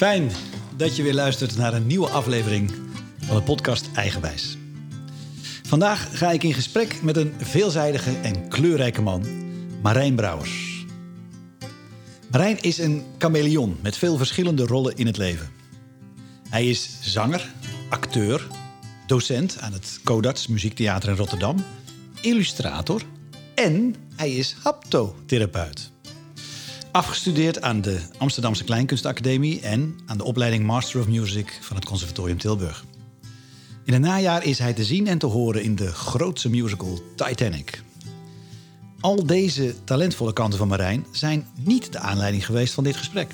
Fijn dat je weer luistert naar een nieuwe aflevering van de podcast Eigenwijs. Vandaag ga ik in gesprek met een veelzijdige en kleurrijke man, Marijn Brouwers. Marijn is een chameleon met veel verschillende rollen in het leven. Hij is zanger, acteur, docent aan het Codarts Muziektheater in Rotterdam, illustrator en hij is haptotherapeut. Afgestudeerd aan de Amsterdamse Kleinkunstacademie en aan de opleiding Master of Music van het Conservatorium Tilburg. In het najaar is hij te zien en te horen in de grootste musical Titanic. Al deze talentvolle kanten van Marijn zijn niet de aanleiding geweest van dit gesprek.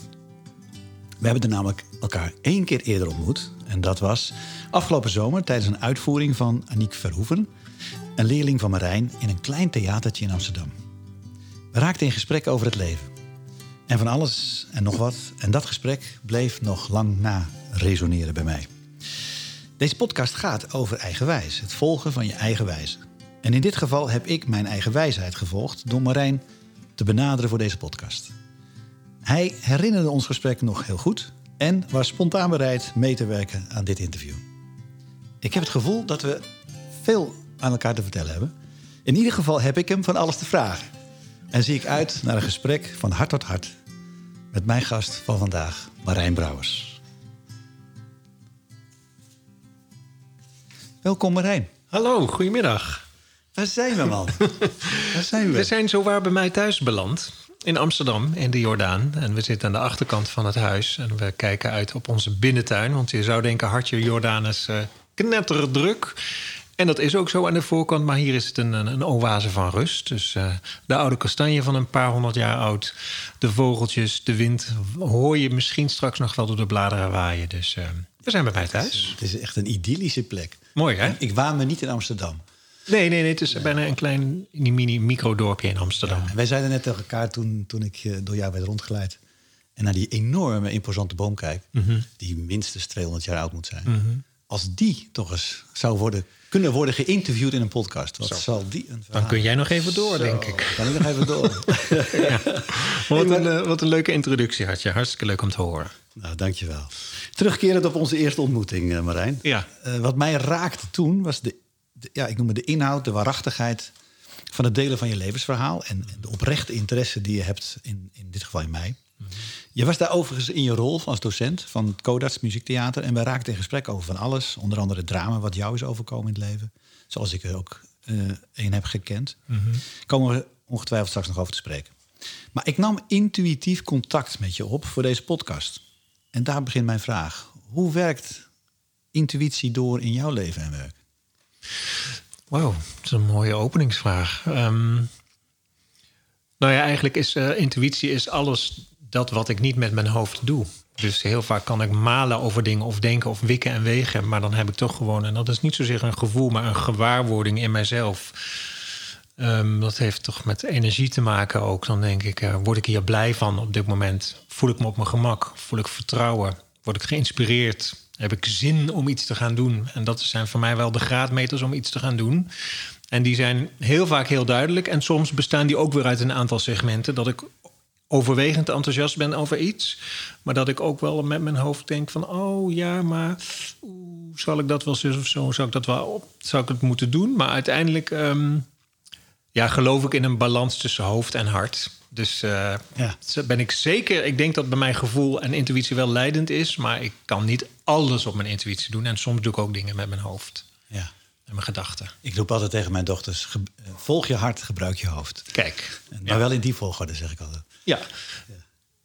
We hebben er namelijk elkaar één keer eerder ontmoet. En dat was afgelopen zomer tijdens een uitvoering van Aniek Verhoeven, een leerling van Marijn in een klein theatertje in Amsterdam. We raakten in gesprek over het leven. En van alles en nog wat. En dat gesprek bleef nog lang na resoneren bij mij. Deze podcast gaat over eigenwijs, het volgen van je eigen wijze. En in dit geval heb ik mijn eigen wijsheid gevolgd door Marijn te benaderen voor deze podcast. Hij herinnerde ons gesprek nog heel goed en was spontaan bereid mee te werken aan dit interview. Ik heb het gevoel dat we veel aan elkaar te vertellen hebben. In ieder geval heb ik hem van alles te vragen. En zie ik uit naar een gesprek van hart tot hart met mijn gast van vandaag, Marijn Brouwers. Welkom Marijn. Hallo, goedemiddag. Waar zijn we, man? Waar zijn we? We zijn zowaar bij mij thuis beland. In Amsterdam, in de Jordaan. En we zitten aan de achterkant van het huis. En we kijken uit op onze binnentuin. Want je zou denken, hartje Jordaan is uh, knetterdruk. En dat is ook zo aan de voorkant, maar hier is het een, een, een oase van rust. Dus uh, de oude kastanje van een paar honderd jaar oud, de vogeltjes, de wind, hoor je misschien straks nog wel door de bladeren waaien. Dus uh, we zijn bij mij thuis. Het is echt een idyllische plek. Mooi, hè? Ik waan me niet in Amsterdam. Nee, nee, nee. Het is nee. bijna een klein mini-microdorpje in Amsterdam. Ja, wij zeiden net tegen elkaar toen, toen ik uh, door jou werd rondgeleid. En naar die enorme, imposante boom kijk, mm -hmm. die minstens 200 jaar oud moet zijn. Mm -hmm. Als die toch eens zou worden kunnen worden geïnterviewd in een podcast. Wat Zo. zal die een Dan kun jij nog even door, Zo, denk ik. Kan ik nog even door. ja. wat, een, uh, wat een leuke introductie had je. Hartstikke leuk om te horen. Nou, dankjewel. Terugkerend op onze eerste ontmoeting, uh, Marijn. Ja. Uh, wat mij raakte toen was de, de, ja, ik noem het de inhoud, de waarachtigheid van het delen van je levensverhaal. En, en de oprechte interesse die je hebt, in, in dit geval in mij. Je was daar overigens in je rol als docent van het Codarts Muziektheater. En wij raakten in gesprek over van alles. Onder andere drama wat jou is overkomen in het leven. Zoals ik er ook uh, een heb gekend. Mm -hmm. Komen we ongetwijfeld straks nog over te spreken. Maar ik nam intuïtief contact met je op voor deze podcast. En daar begint mijn vraag. Hoe werkt intuïtie door in jouw leven en werk? Wauw, dat is een mooie openingsvraag. Um, nou ja, eigenlijk is uh, intuïtie is alles dat wat ik niet met mijn hoofd doe. Dus heel vaak kan ik malen over dingen of denken of wikken en wegen. Maar dan heb ik toch gewoon, en dat is niet zozeer een gevoel, maar een gewaarwording in mijzelf. Um, dat heeft toch met energie te maken ook. Dan denk ik, uh, word ik hier blij van op dit moment? Voel ik me op mijn gemak? Voel ik vertrouwen? Word ik geïnspireerd? Heb ik zin om iets te gaan doen? En dat zijn voor mij wel de graadmeters om iets te gaan doen. En die zijn heel vaak heel duidelijk. En soms bestaan die ook weer uit een aantal segmenten. Dat ik overwegend enthousiast ben over iets. Maar dat ik ook wel met mijn hoofd denk van... oh ja, maar oeh, zal ik dat wel zo of zo? Zou ik dat wel op? Zou ik het moeten doen? Maar uiteindelijk um, ja, geloof ik in een balans tussen hoofd en hart. Dus uh, ja. ben ik zeker... Ik denk dat bij mijn gevoel en intuïtie wel leidend is... maar ik kan niet alles op mijn intuïtie doen. En soms doe ik ook dingen met mijn hoofd. Ja. En mijn gedachten. Ik roep altijd tegen mijn dochters: ge, volg je hart, gebruik je hoofd. Kijk. Maar ja. wel in die volgorde, zeg ik altijd. Ja.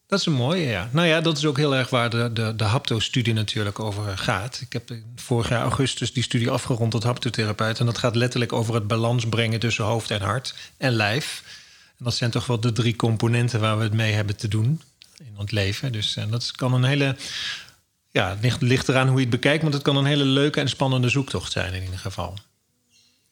Dat is een mooie, ja. Nou ja, dat is ook heel erg waar de, de, de hapto-studie natuurlijk over gaat. Ik heb vorig jaar augustus die studie afgerond tot haptotherapeut. En dat gaat letterlijk over het balans brengen tussen hoofd en hart en lijf. En dat zijn toch wel de drie componenten waar we het mee hebben te doen in ons leven. Dus en dat kan een hele ja, het ligt, ligt eraan hoe je het bekijkt, want het kan een hele leuke en spannende zoektocht zijn in ieder geval.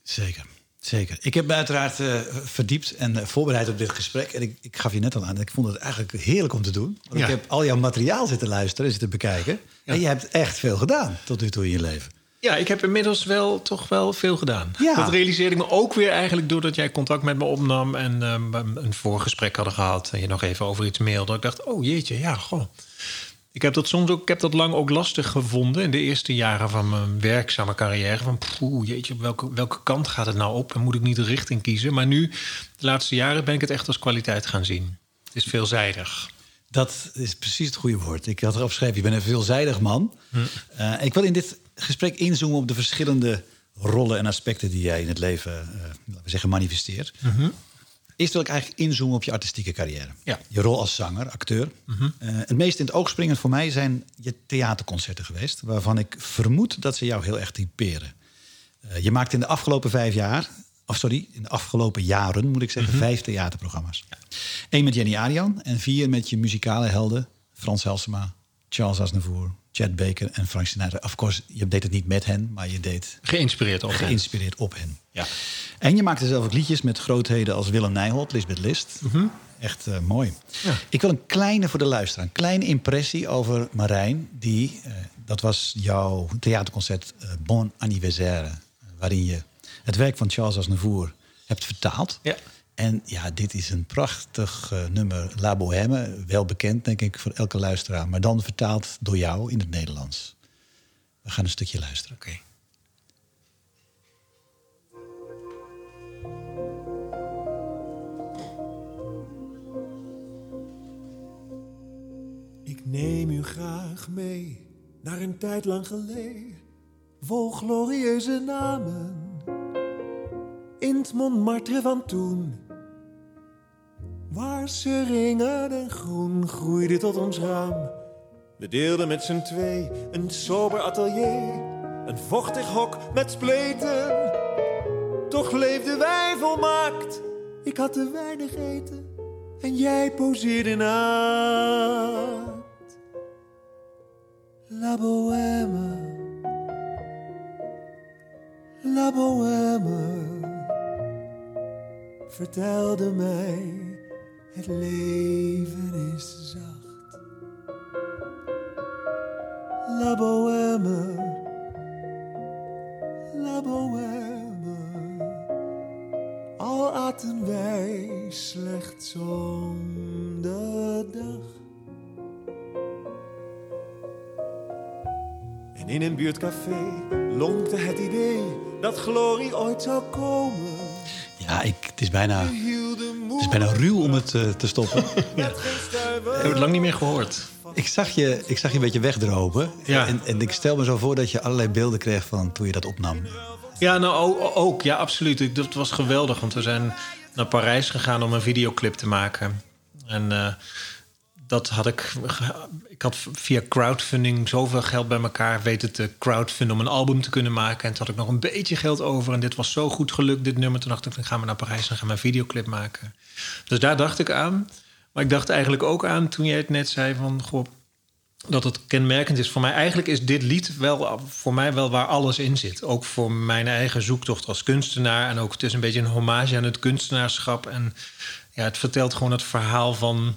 Zeker, zeker. Ik heb me uiteraard uh, verdiept en uh, voorbereid op dit gesprek. En ik, ik gaf je net al aan, ik vond het eigenlijk heerlijk om te doen. Want ja. ik heb al jouw materiaal zitten luisteren en zitten bekijken. Ja. En je hebt echt veel gedaan tot nu toe in je leven. Ja, ik heb inmiddels wel toch wel veel gedaan. Ja. Dat realiseerde ik me ook weer eigenlijk doordat jij contact met me opnam en um, een voorgesprek hadden gehad en je nog even over iets mailde. Ik dacht, oh jeetje, ja, goh Ik heb dat soms ook, ik heb dat lang ook lastig gevonden in de eerste jaren van mijn werkzame carrière. Van poeh, jeetje, op welke, welke kant gaat het nou op? Dan moet ik niet de richting kiezen. Maar nu, de laatste jaren, ben ik het echt als kwaliteit gaan zien. Het is veelzijdig. Dat is precies het goede woord. Ik had erop geschreven, je bent een veelzijdig man. Hm. Uh, ik wil in dit gesprek inzoomen op de verschillende rollen en aspecten die jij in het leven, uh, laten we zeggen, manifesteert. Mm Eerst wil ik eigenlijk inzoomen op je artistieke carrière. Ja. Je rol als zanger, acteur. Mm uh, het meest in het oog springend voor mij zijn je theaterconcerten geweest, waarvan ik vermoed dat ze jou heel erg typeren. je maakt in de afgelopen vijf jaar, of sorry, in de afgelopen jaren moet ik zeggen, mm vijf theaterprogramma's. Ja. Eén met Jenny Arian en vier met je muzikale helden Frans Helsema, Charles Aznavour, Chad Baker en Frank Sinatra. Of course, je deed het niet met hen, maar je deed... Geïnspireerd op geïnspireerd op hen. Ja. En je maakte zelf ook liedjes met grootheden als Willem Nijholt, Lisbeth List. Mhm. Echt uh, mooi. Ja. Ik wil een kleine voor de luisteraar, een kleine impressie over Marijn. Die, uh, dat was jouw theaterconcert uh, Bon Anniversaire. waarin je het werk van Charles Aznavour hebt vertaald. Ja. En ja, dit is een prachtig uh, nummer, La Bohème. Wel bekend, denk ik, voor elke luisteraar. Maar dan vertaald door jou in het Nederlands. We gaan een stukje luisteren. Oké. Okay. Ik neem u graag mee naar een tijd lang geleden, vol glorieuze namen. In het Montmartre van toen Waar seringen en groen groeide tot ons raam. We deelden met z'n twee een sober atelier, een vochtig hok met spleten. Toch leefden wij volmaakt. Ik had te weinig eten en jij poseerde naakt. La bohème, la bohème, vertelde mij het leven is zacht. La bohème, la bohème. Al aten wij slechts om de dag. En in een buurtcafé lonkte het idee dat glorie ooit zou komen. Ja, ik, het is bijna het is bijna ruw om het uh, te stoppen. ja. Ik heb het lang niet meer gehoord. Ik zag je, ik zag je een beetje wegdropen. Ja. En, en ik stel me zo voor dat je allerlei beelden kreeg van toen je dat opnam. Ja, nou ook. Ja, absoluut. Dat was geweldig. Want we zijn naar Parijs gegaan om een videoclip te maken. En uh, dat had ik. Ik had via crowdfunding zoveel geld bij elkaar weten te crowdfunden om een album te kunnen maken. En toen had ik nog een beetje geld over. En dit was zo goed gelukt, dit nummer. Toen dacht ik, dan gaan we naar Parijs en gaan we een videoclip maken. Dus daar dacht ik aan. Maar ik dacht eigenlijk ook aan toen jij het net zei van goh, dat het kenmerkend is voor mij. Eigenlijk is dit lied wel voor mij wel waar alles in zit. Ook voor mijn eigen zoektocht als kunstenaar. En ook het is een beetje een hommage aan het kunstenaarschap. En ja, het vertelt gewoon het verhaal van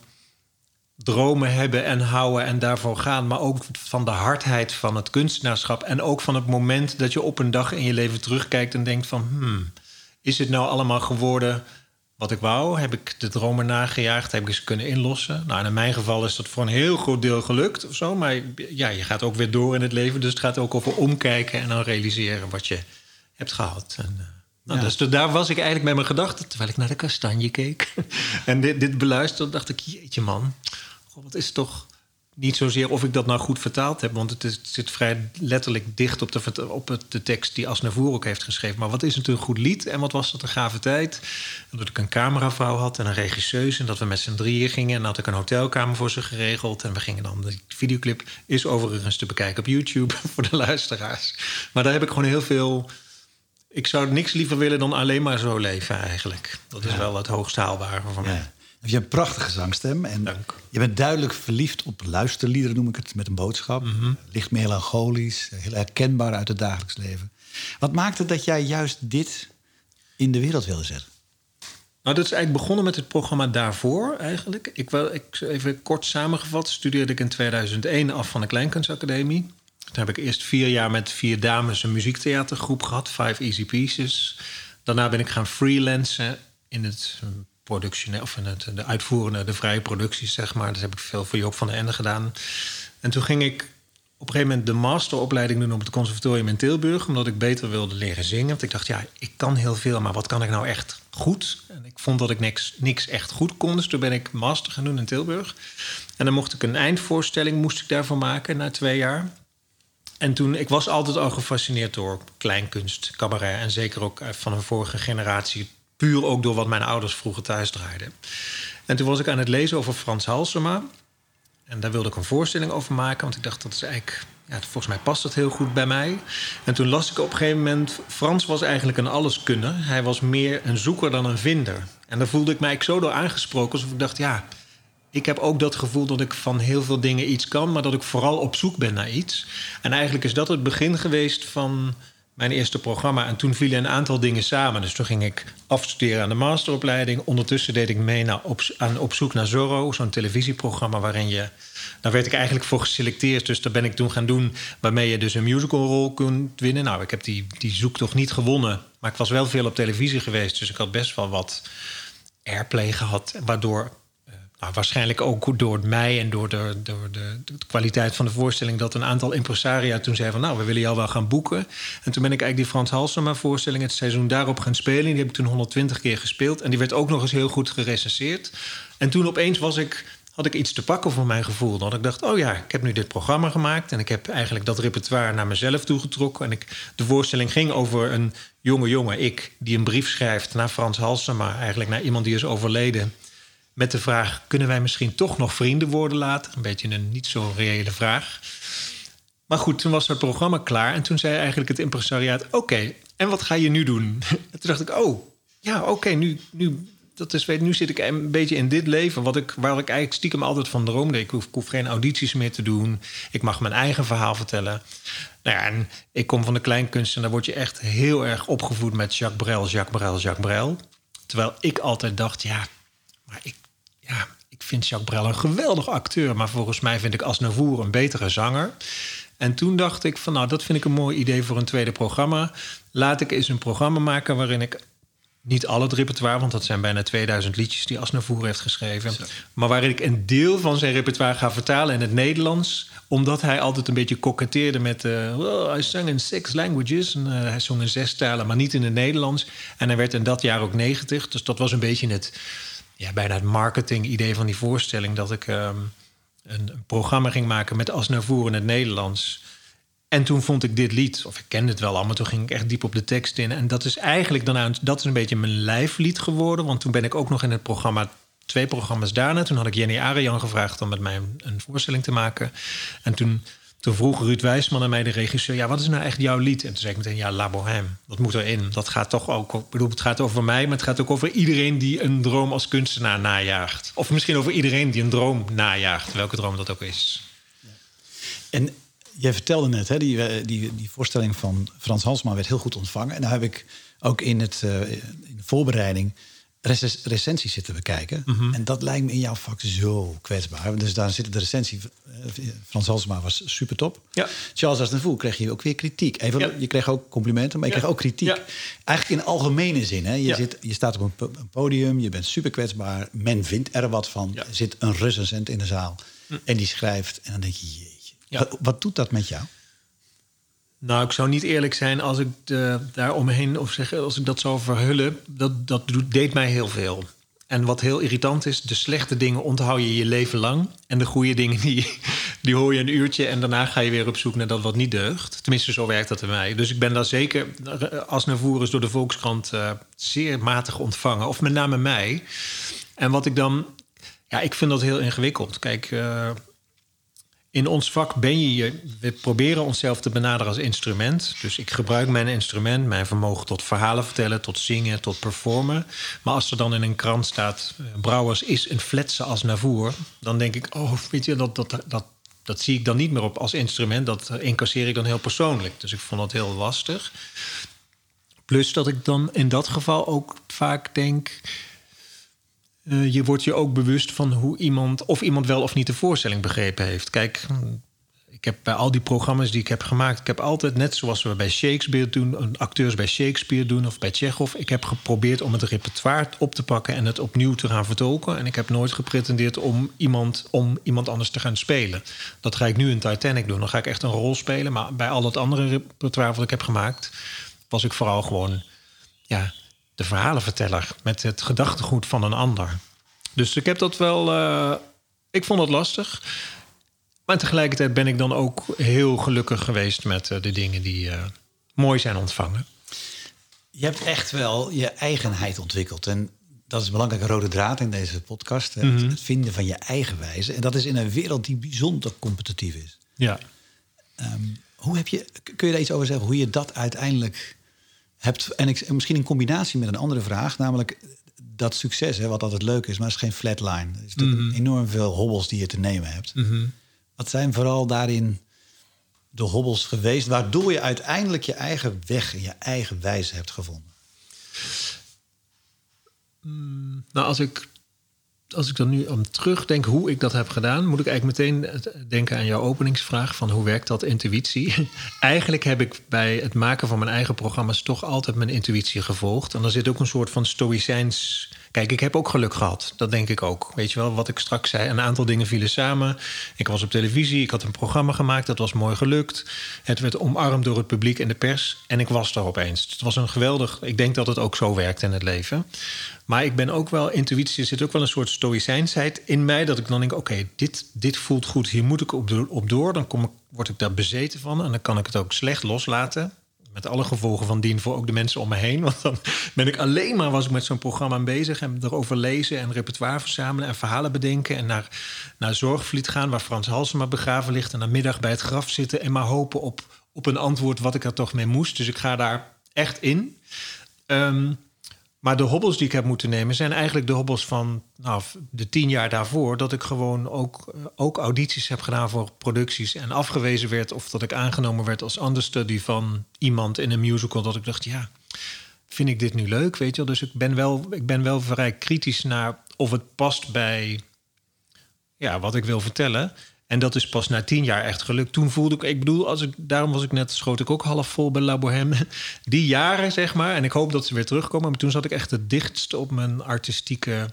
dromen hebben en houden en daarvoor gaan. Maar ook van de hardheid van het kunstenaarschap. En ook van het moment dat je op een dag in je leven terugkijkt en denkt van... Hmm, is het nou allemaal geworden wat ik wou? Heb ik de dromen nagejaagd? Heb ik ze kunnen inlossen? Nou, in mijn geval is dat voor een heel groot deel gelukt of zo. Maar ja, je gaat ook weer door in het leven. Dus het gaat ook over omkijken en dan realiseren wat je hebt gehad. En, uh, nou, dus daar was ik eigenlijk met mijn gedachten... terwijl ik naar de kastanje keek. en dit, dit beluisterde, dacht ik... jeetje man, goh, wat is toch niet zozeer of ik dat nou goed vertaald heb, want het, is, het zit vrij letterlijk dicht op, de, op de tekst die Asnavour ook heeft geschreven. Maar wat is het een goed lied en wat was dat een gave tijd? Dat ik een cameravrouw had en een regisseuse en dat we met z'n drieën gingen en had ik een hotelkamer voor ze geregeld. En we gingen dan, de videoclip is overigens te bekijken op YouTube voor de luisteraars. Maar daar heb ik gewoon heel veel. Ik zou niks liever willen dan alleen maar zo leven eigenlijk. Dat is wel het hoogst haalbare van mij je een prachtige zangstem. En Dank. je bent duidelijk verliefd op luisterliederen, noem ik het, met een boodschap. Mhm. Licht melancholisch, heel herkenbaar uit het dagelijks leven. Wat maakte dat jij juist dit in de wereld wilde zetten? Nou, dat is eigenlijk begonnen met het programma daarvoor eigenlijk. Ik wil, ik, even kort samengevat, studeerde ik in 2001 af van de Kleinkunstacademie. Toen heb ik eerst vier jaar met vier dames een muziektheatergroep gehad, Five Easy Pieces. Daarna ben ik gaan freelancen in het productie, of het, de uitvoerende, de vrije producties, zeg maar. Dat heb ik veel voor Joop van der Ende gedaan. En toen ging ik op een gegeven moment de masteropleiding doen op het conservatorium in Tilburg. Omdat ik beter wilde leren zingen. Want ik dacht, ja, ik kan heel veel, maar wat kan ik nou echt goed? En ik vond dat ik niks, niks echt goed kon. Dus toen ben ik master gaan doen in Tilburg. En dan mocht ik een eindvoorstelling moest ik daarvan maken na twee jaar. En toen, ik was altijd al gefascineerd door kleinkunst, cabaret. En zeker ook van een vorige generatie. Puur ook door wat mijn ouders vroeger thuis draaiden. En toen was ik aan het lezen over Frans Halsema. En daar wilde ik een voorstelling over maken. Want ik dacht, dat is eigenlijk... Ja, volgens mij past dat heel goed bij mij. En toen las ik op een gegeven moment... Frans was eigenlijk een alleskunner. Hij was meer een zoeker dan een vinder. En daar voelde ik mij zo door aangesproken. Alsof ik dacht, ja... Ik heb ook dat gevoel dat ik van heel veel dingen iets kan... maar dat ik vooral op zoek ben naar iets. En eigenlijk is dat het begin geweest van mijn eerste programma. En toen vielen een aantal dingen samen. Dus toen ging ik afstuderen aan de masteropleiding. Ondertussen deed ik mee naar op, aan Op zoek naar Zorro, zo'n televisieprogramma waarin je. Daar werd ik eigenlijk voor geselecteerd. Dus daar ben ik toen gaan doen. Waarmee je dus een musicalrol kunt winnen. Nou, ik heb die, die zoektocht niet gewonnen. Maar ik was wel veel op televisie geweest. Dus ik had best wel wat airplay gehad. Waardoor nou, waarschijnlijk ook door mij en door, de, door de, de, kwaliteit van de voorstelling... dat een aantal impresaria toen zeiden van... nou, we willen jou wel gaan boeken. En toen ben ik eigenlijk die Frans Halsema voorstelling... het seizoen daarop gaan spelen. Die heb ik toen 120 keer gespeeld. En die werd ook nog eens heel goed gerecenseerd. En toen opeens was ik, had ik iets te pakken voor mijn gevoel. Dat ik dacht, oh ja, ik heb nu dit programma gemaakt... en ik heb eigenlijk dat repertoire naar mezelf toegetrokken. En ik, de voorstelling ging over een jonge jongen, ik... die een brief schrijft naar Frans Halsema... eigenlijk naar iemand die is overleden met de vraag: kunnen wij misschien toch nog vrienden worden later? Een beetje een niet zo reële vraag. Maar goed, toen was het programma klaar en toen zei eigenlijk het impresariaat: Oké, en wat ga je nu doen? En toen dacht ik: Oh, ja, oké, nu, nu, dat is, nu zit ik een beetje in dit leven wat ik, waar ik eigenlijk stiekem altijd van droomde. Ik hoef, geen audities meer te doen. Ik mag mijn eigen verhaal vertellen. Nou en ik kom van de kleinkunst en daar word je echt heel erg opgevoed met Jacques Brel, Jacques Brel, Jacques Brel. Terwijl ik altijd dacht, ja, maar ik ja, ik vind Jacques Brel een geweldig acteur, maar volgens mij vind ik Asnavour een betere zanger. En toen dacht ik van nou, dat vind ik een mooi idee voor een tweede programma. Laat ik eens een programma maken waarin ik niet al het repertoire, want dat zijn bijna 2000 liedjes die Asnavour heeft geschreven. Maar waarin ik een deel van zijn repertoire ga vertalen in het Nederlands. Omdat hij altijd een beetje koketteerde met. Uh, well, hij zong in six languages. En, uh, hij zong in zes talen, maar niet in het Nederlands. En hij werd in dat jaar ook 90. Dus dat was een beetje het ja, bijna het marketing-idee van die voorstelling dat ik ehm, een, een, programma ging maken met Asnavoer in het Nederlands. En toen vond ik dit lied, of ik kende het wel allemaal, toen ging ik echt diep op de tekst in. En dat is eigenlijk daarna, dat is een beetje mijn lijflied geworden. Want toen ben ik ook nog in het programma, twee programma's daarna. Toen had ik Jenny Arian gevraagd om met mij een voorstelling te maken. En toen toen vroeg Ruud Wijsman aan mij, de regisseur... ja, wat is nou echt jouw lied? En toen zei ik meteen, ja, La Bohème. Dat moet erin. Dat gaat toch ook... Ik bedoel, het gaat over mij, maar het gaat ook over iedereen... die een droom als kunstenaar najaagt. Of misschien over iedereen die een droom najaagt. Welke droom dat ook is. En jij vertelde net, hè, die, eh, die, die voorstelling van Frans Halsma... werd heel goed ontvangen. En daar heb ik ook in, het, uh, in de voorbereiding recensies zitten bekijken. Mhm. En dat lijkt me in jouw vak zo kwetsbaar. Dus daar zit de recensie. Uh, Frans Halsema was super top. Ja. Charles Aznavour kreeg je ook weer kritiek. Even, Je kreeg ook complimenten, maar je kreeg ook kritiek. Eigenlijk in algemene zin. Hè? Je, zit, je staat op een, podium, je bent super kwetsbaar. Men vindt er wat van. Er zit een recensent in de zaal. Hm. En die schrijft. En dan denk je, jeetje. Wat, wat doet dat met jou? Nou, ik zou niet eerlijk zijn als ik de, daar omheen of zeg, als ik dat zou verhullen. Dat, dat deed mij heel veel. En wat heel irritant is, de slechte dingen onthoud je je leven lang. En de goede dingen, die, die hoor je een uurtje. En daarna ga je weer op zoek naar dat wat niet deugt. Tenminste, zo werkt dat bij mij. Dus ik ben daar zeker, als naar is door de Volkskrant uh, zeer matig ontvangen. Of met name mij. En wat ik dan, ja, ik vind dat heel ingewikkeld. Kijk, uh, in ons vak ben je, we proberen onszelf te benaderen als instrument. Dus ik gebruik mijn instrument, mijn vermogen tot verhalen vertellen, tot zingen, tot performen. Maar als er dan in een krant staat, eh, Brouwers is een fletse als Navour, dan denk ik, oh, weet je, dat, dat, dat, dat zie ik dan niet meer op als instrument. Dat incasseer ik dan heel persoonlijk. Dus ik vond dat heel lastig. Plus dat ik dan in dat geval ook vaak denk uh, je wordt je ook bewust van hoe iemand, of iemand wel of niet de voorstelling begrepen heeft. Kijk, ik heb bij al die programma's die ik heb gemaakt, ik heb altijd, net zoals we bij Shakespeare doen, acteurs bij Shakespeare doen of bij Chekhov, ik heb geprobeerd om het repertoire op te pakken en het opnieuw te gaan vertolken. En ik heb nooit gepretendeerd om iemand, om iemand anders te gaan spelen. Dat ga ik nu in Titanic doen. Dan ga ik echt een rol spelen. Maar bij al het andere repertoire wat ik heb gemaakt, was ik vooral gewoon ja, de verhalenverteller met het gedachtegoed van een ander. Dus ik heb dat wel. Uh, ik vond het lastig. Maar tegelijkertijd ben ik dan ook heel gelukkig geweest met uh, de dingen die uh, mooi zijn ontvangen. Je hebt echt wel je eigenheid ontwikkeld. En dat is een belangrijke rode draad in deze podcast. Mm -hmm. Het vinden van je eigen wijze. En dat is in een wereld die bijzonder competitief is. Ja. Um, hoe heb je, kun je daar iets over zeggen? Hoe je dat uiteindelijk hebt. En ik, misschien in combinatie met een andere vraag. Namelijk dat succes, hè, wat altijd leuk is, maar het is geen flatline. Er is mm -hmm. enorm veel hobbels die je te nemen hebt. Mm -hmm. Wat zijn vooral daarin de hobbels geweest, waardoor je uiteindelijk je eigen weg en je eigen wijze hebt gevonden? Mm, nou, als ik, als ik dan nu om terugdenk hoe ik dat heb gedaan, moet ik eigenlijk meteen denken aan jouw openingsvraag van hoe werkt dat intuïtie? eigenlijk heb ik bij het maken van mijn eigen programma's toch altijd mijn intuïtie gevolgd. En er zit ook een soort van stoïcijns Kijk, ik heb ook geluk gehad. Dat denk ik ook. Weet je wel, wat ik straks zei. Een aantal dingen vielen samen. Ik was op televisie, ik had een programma gemaakt. Dat was mooi gelukt. Het werd omarmd door het publiek en de pers. En ik was er opeens. Het was een geweldig... Ik denk dat het ook zo werkt in het leven. Maar ik ben ook wel... Intuïtie zit ook wel een soort stoïcijnsheid in mij. Dat ik dan denk, oké, dit, dit voelt goed. Hier moet ik op, op door. Dan kom ik, word ik daar bezeten van. En dan kan ik het ook slecht loslaten met alle gevolgen van dien voor ook de mensen om me heen. Want dan ben ik alleen maar was ik met zo'n programma bezig en erover lezen en repertoire verzamelen en verhalen bedenken en naar, naar Zorgvliet gaan, waar Frans Halsema begraven ligt, en namiddag bij het graf zitten en maar hopen op, op een antwoord wat ik er toch mee moest. Dus ik ga daar echt in. Um, maar de hobbels die ik heb moeten nemen zijn eigenlijk de hobbels van nou, de tien jaar daarvoor. Dat ik gewoon ook, ook audities heb gedaan voor producties en afgewezen werd. Of dat ik aangenomen werd als understudy van iemand in een musical. Dat ik dacht, ja, vind ik dit nu leuk? Weet je wel? Dus ik ben wel, ik ben wel vrij kritisch naar of het past bij ja, wat ik wil vertellen. En dat is pas na tien jaar echt gelukt. Toen voelde ik, ik bedoel, als ik, daarom was ik net, schoot ik ook half vol bij La. Die jaren, zeg maar. En ik hoop dat ze weer terugkomen. Maar toen zat ik echt het dichtst op mijn artistieke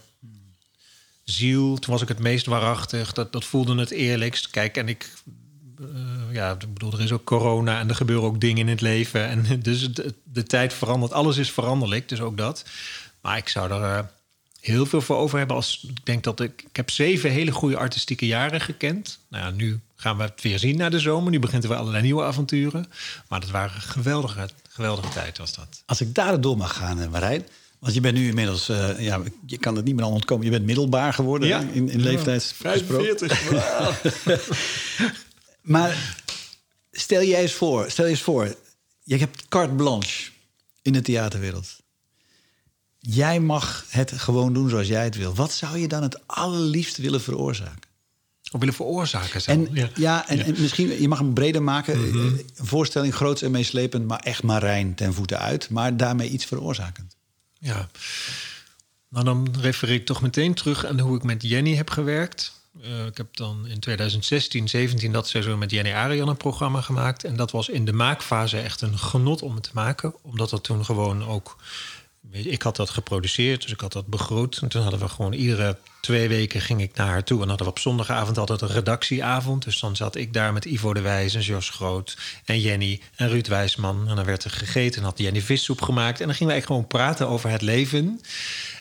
ziel. Toen was ik het meest waarachtig. Dat, dat voelde het eerlijkst. Kijk, en ik, uh, ja, ik bedoel, er is ook corona en er gebeuren ook dingen in het leven. En dus de, tijd verandert. Alles is veranderlijk, dus ook dat. Maar ik zou er. Uh, heel veel voor over hebben. Als, ik denk dat ik, ik heb zeven hele goede artistieke jaren gekend. Nou ja, nu gaan we het weer zien na de zomer. Nu begint er weer allerlei nieuwe avonturen. Maar dat waren geweldige, geweldige tijd was dat. Als ik daar door mag gaan, eh, Marijn. Want je bent nu inmiddels, uh, ja, je kan het niet meer aan ontkomen. Je bent middelbaar geworden ja. in, in leeftijd. 45. maar stel je eens voor, stel je eens voor, je hebt carte blanche in de theaterwereld. Jij mag het gewoon doen zoals jij het wil. Wat zou je dan het allerliefst willen veroorzaken? Of willen veroorzaken? Zo. En, ja, ja en, en, misschien, je mag hem breder maken. Mhm. Een voorstelling groots en meeslepend, maar echt marijn ten voeten uit. Maar daarmee iets veroorzakend. Ja. Nou, dan refereer ik toch meteen terug aan hoe ik met Jenny heb gewerkt. Uh, ik heb dan in 2016, 17 dat seizoen met Jenny Arian een programma gemaakt. En dat was in de maakfase echt een genot om het te maken. Omdat dat toen gewoon ook ik had dat geproduceerd, dus ik had dat begroot. En toen hadden we gewoon iedere twee weken ging ik naar haar toe. En hadden we op zondagavond altijd een redactieavond. Dus dan zat ik daar met Ivo de Wijs en Jos Groot en Jenny en Ruud Wijsman. En dan werd er gegeten en had Jenny vissoep gemaakt. En dan gingen wij gewoon praten over het leven.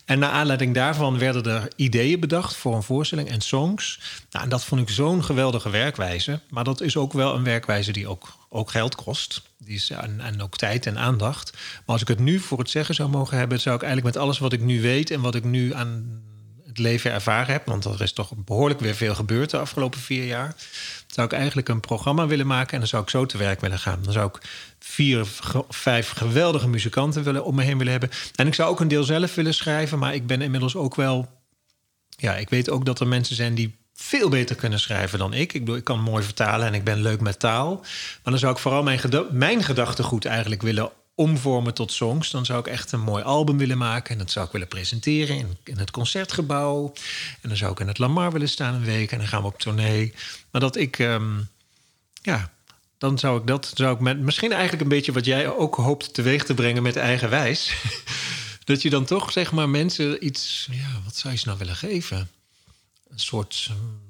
En naar aanleiding daarvan werden er ideeën bedacht voor een voorstelling en songs. Nou, en dat vond ik zo'n geweldige werkwijze. Maar dat is ook wel een werkwijze die ook, ook geld kost. Die is, en, en ook tijd en aandacht. Maar als ik het nu voor het zeggen zou mogen hebben, zou ik eigenlijk met alles wat ik nu weet en wat ik nu aan leven ervaren heb, want er is toch behoorlijk weer veel gebeurd de afgelopen vier jaar, zou ik eigenlijk een programma willen maken en dan zou ik zo te werk willen gaan. Dan zou ik vier, vijf geweldige muzikanten willen, om me heen willen hebben. En ik zou ook een deel zelf willen schrijven, maar ik ben inmiddels ook wel. Ja, ik weet ook dat er mensen zijn die veel beter kunnen schrijven dan ik. Ik bedoel, ik kan mooi vertalen en ik ben leuk met taal. Maar dan zou ik vooral mijn, geda mijn gedachtegoed eigenlijk willen omvormen tot songs. Dan zou ik echt een mooi album willen maken. En dat zou ik willen presenteren in, in het concertgebouw. En dan zou ik in het Lamar willen staan een week. En dan gaan we op tournee. Maar dat ik... Um, ja, dan zou ik dat, zou ik met, misschien eigenlijk een beetje wat jij ook hoopt teweeg te brengen met eigenwijs. dat je dan toch, zeg maar, mensen iets, ja, wat zou je ze nou willen geven? Een soort mm,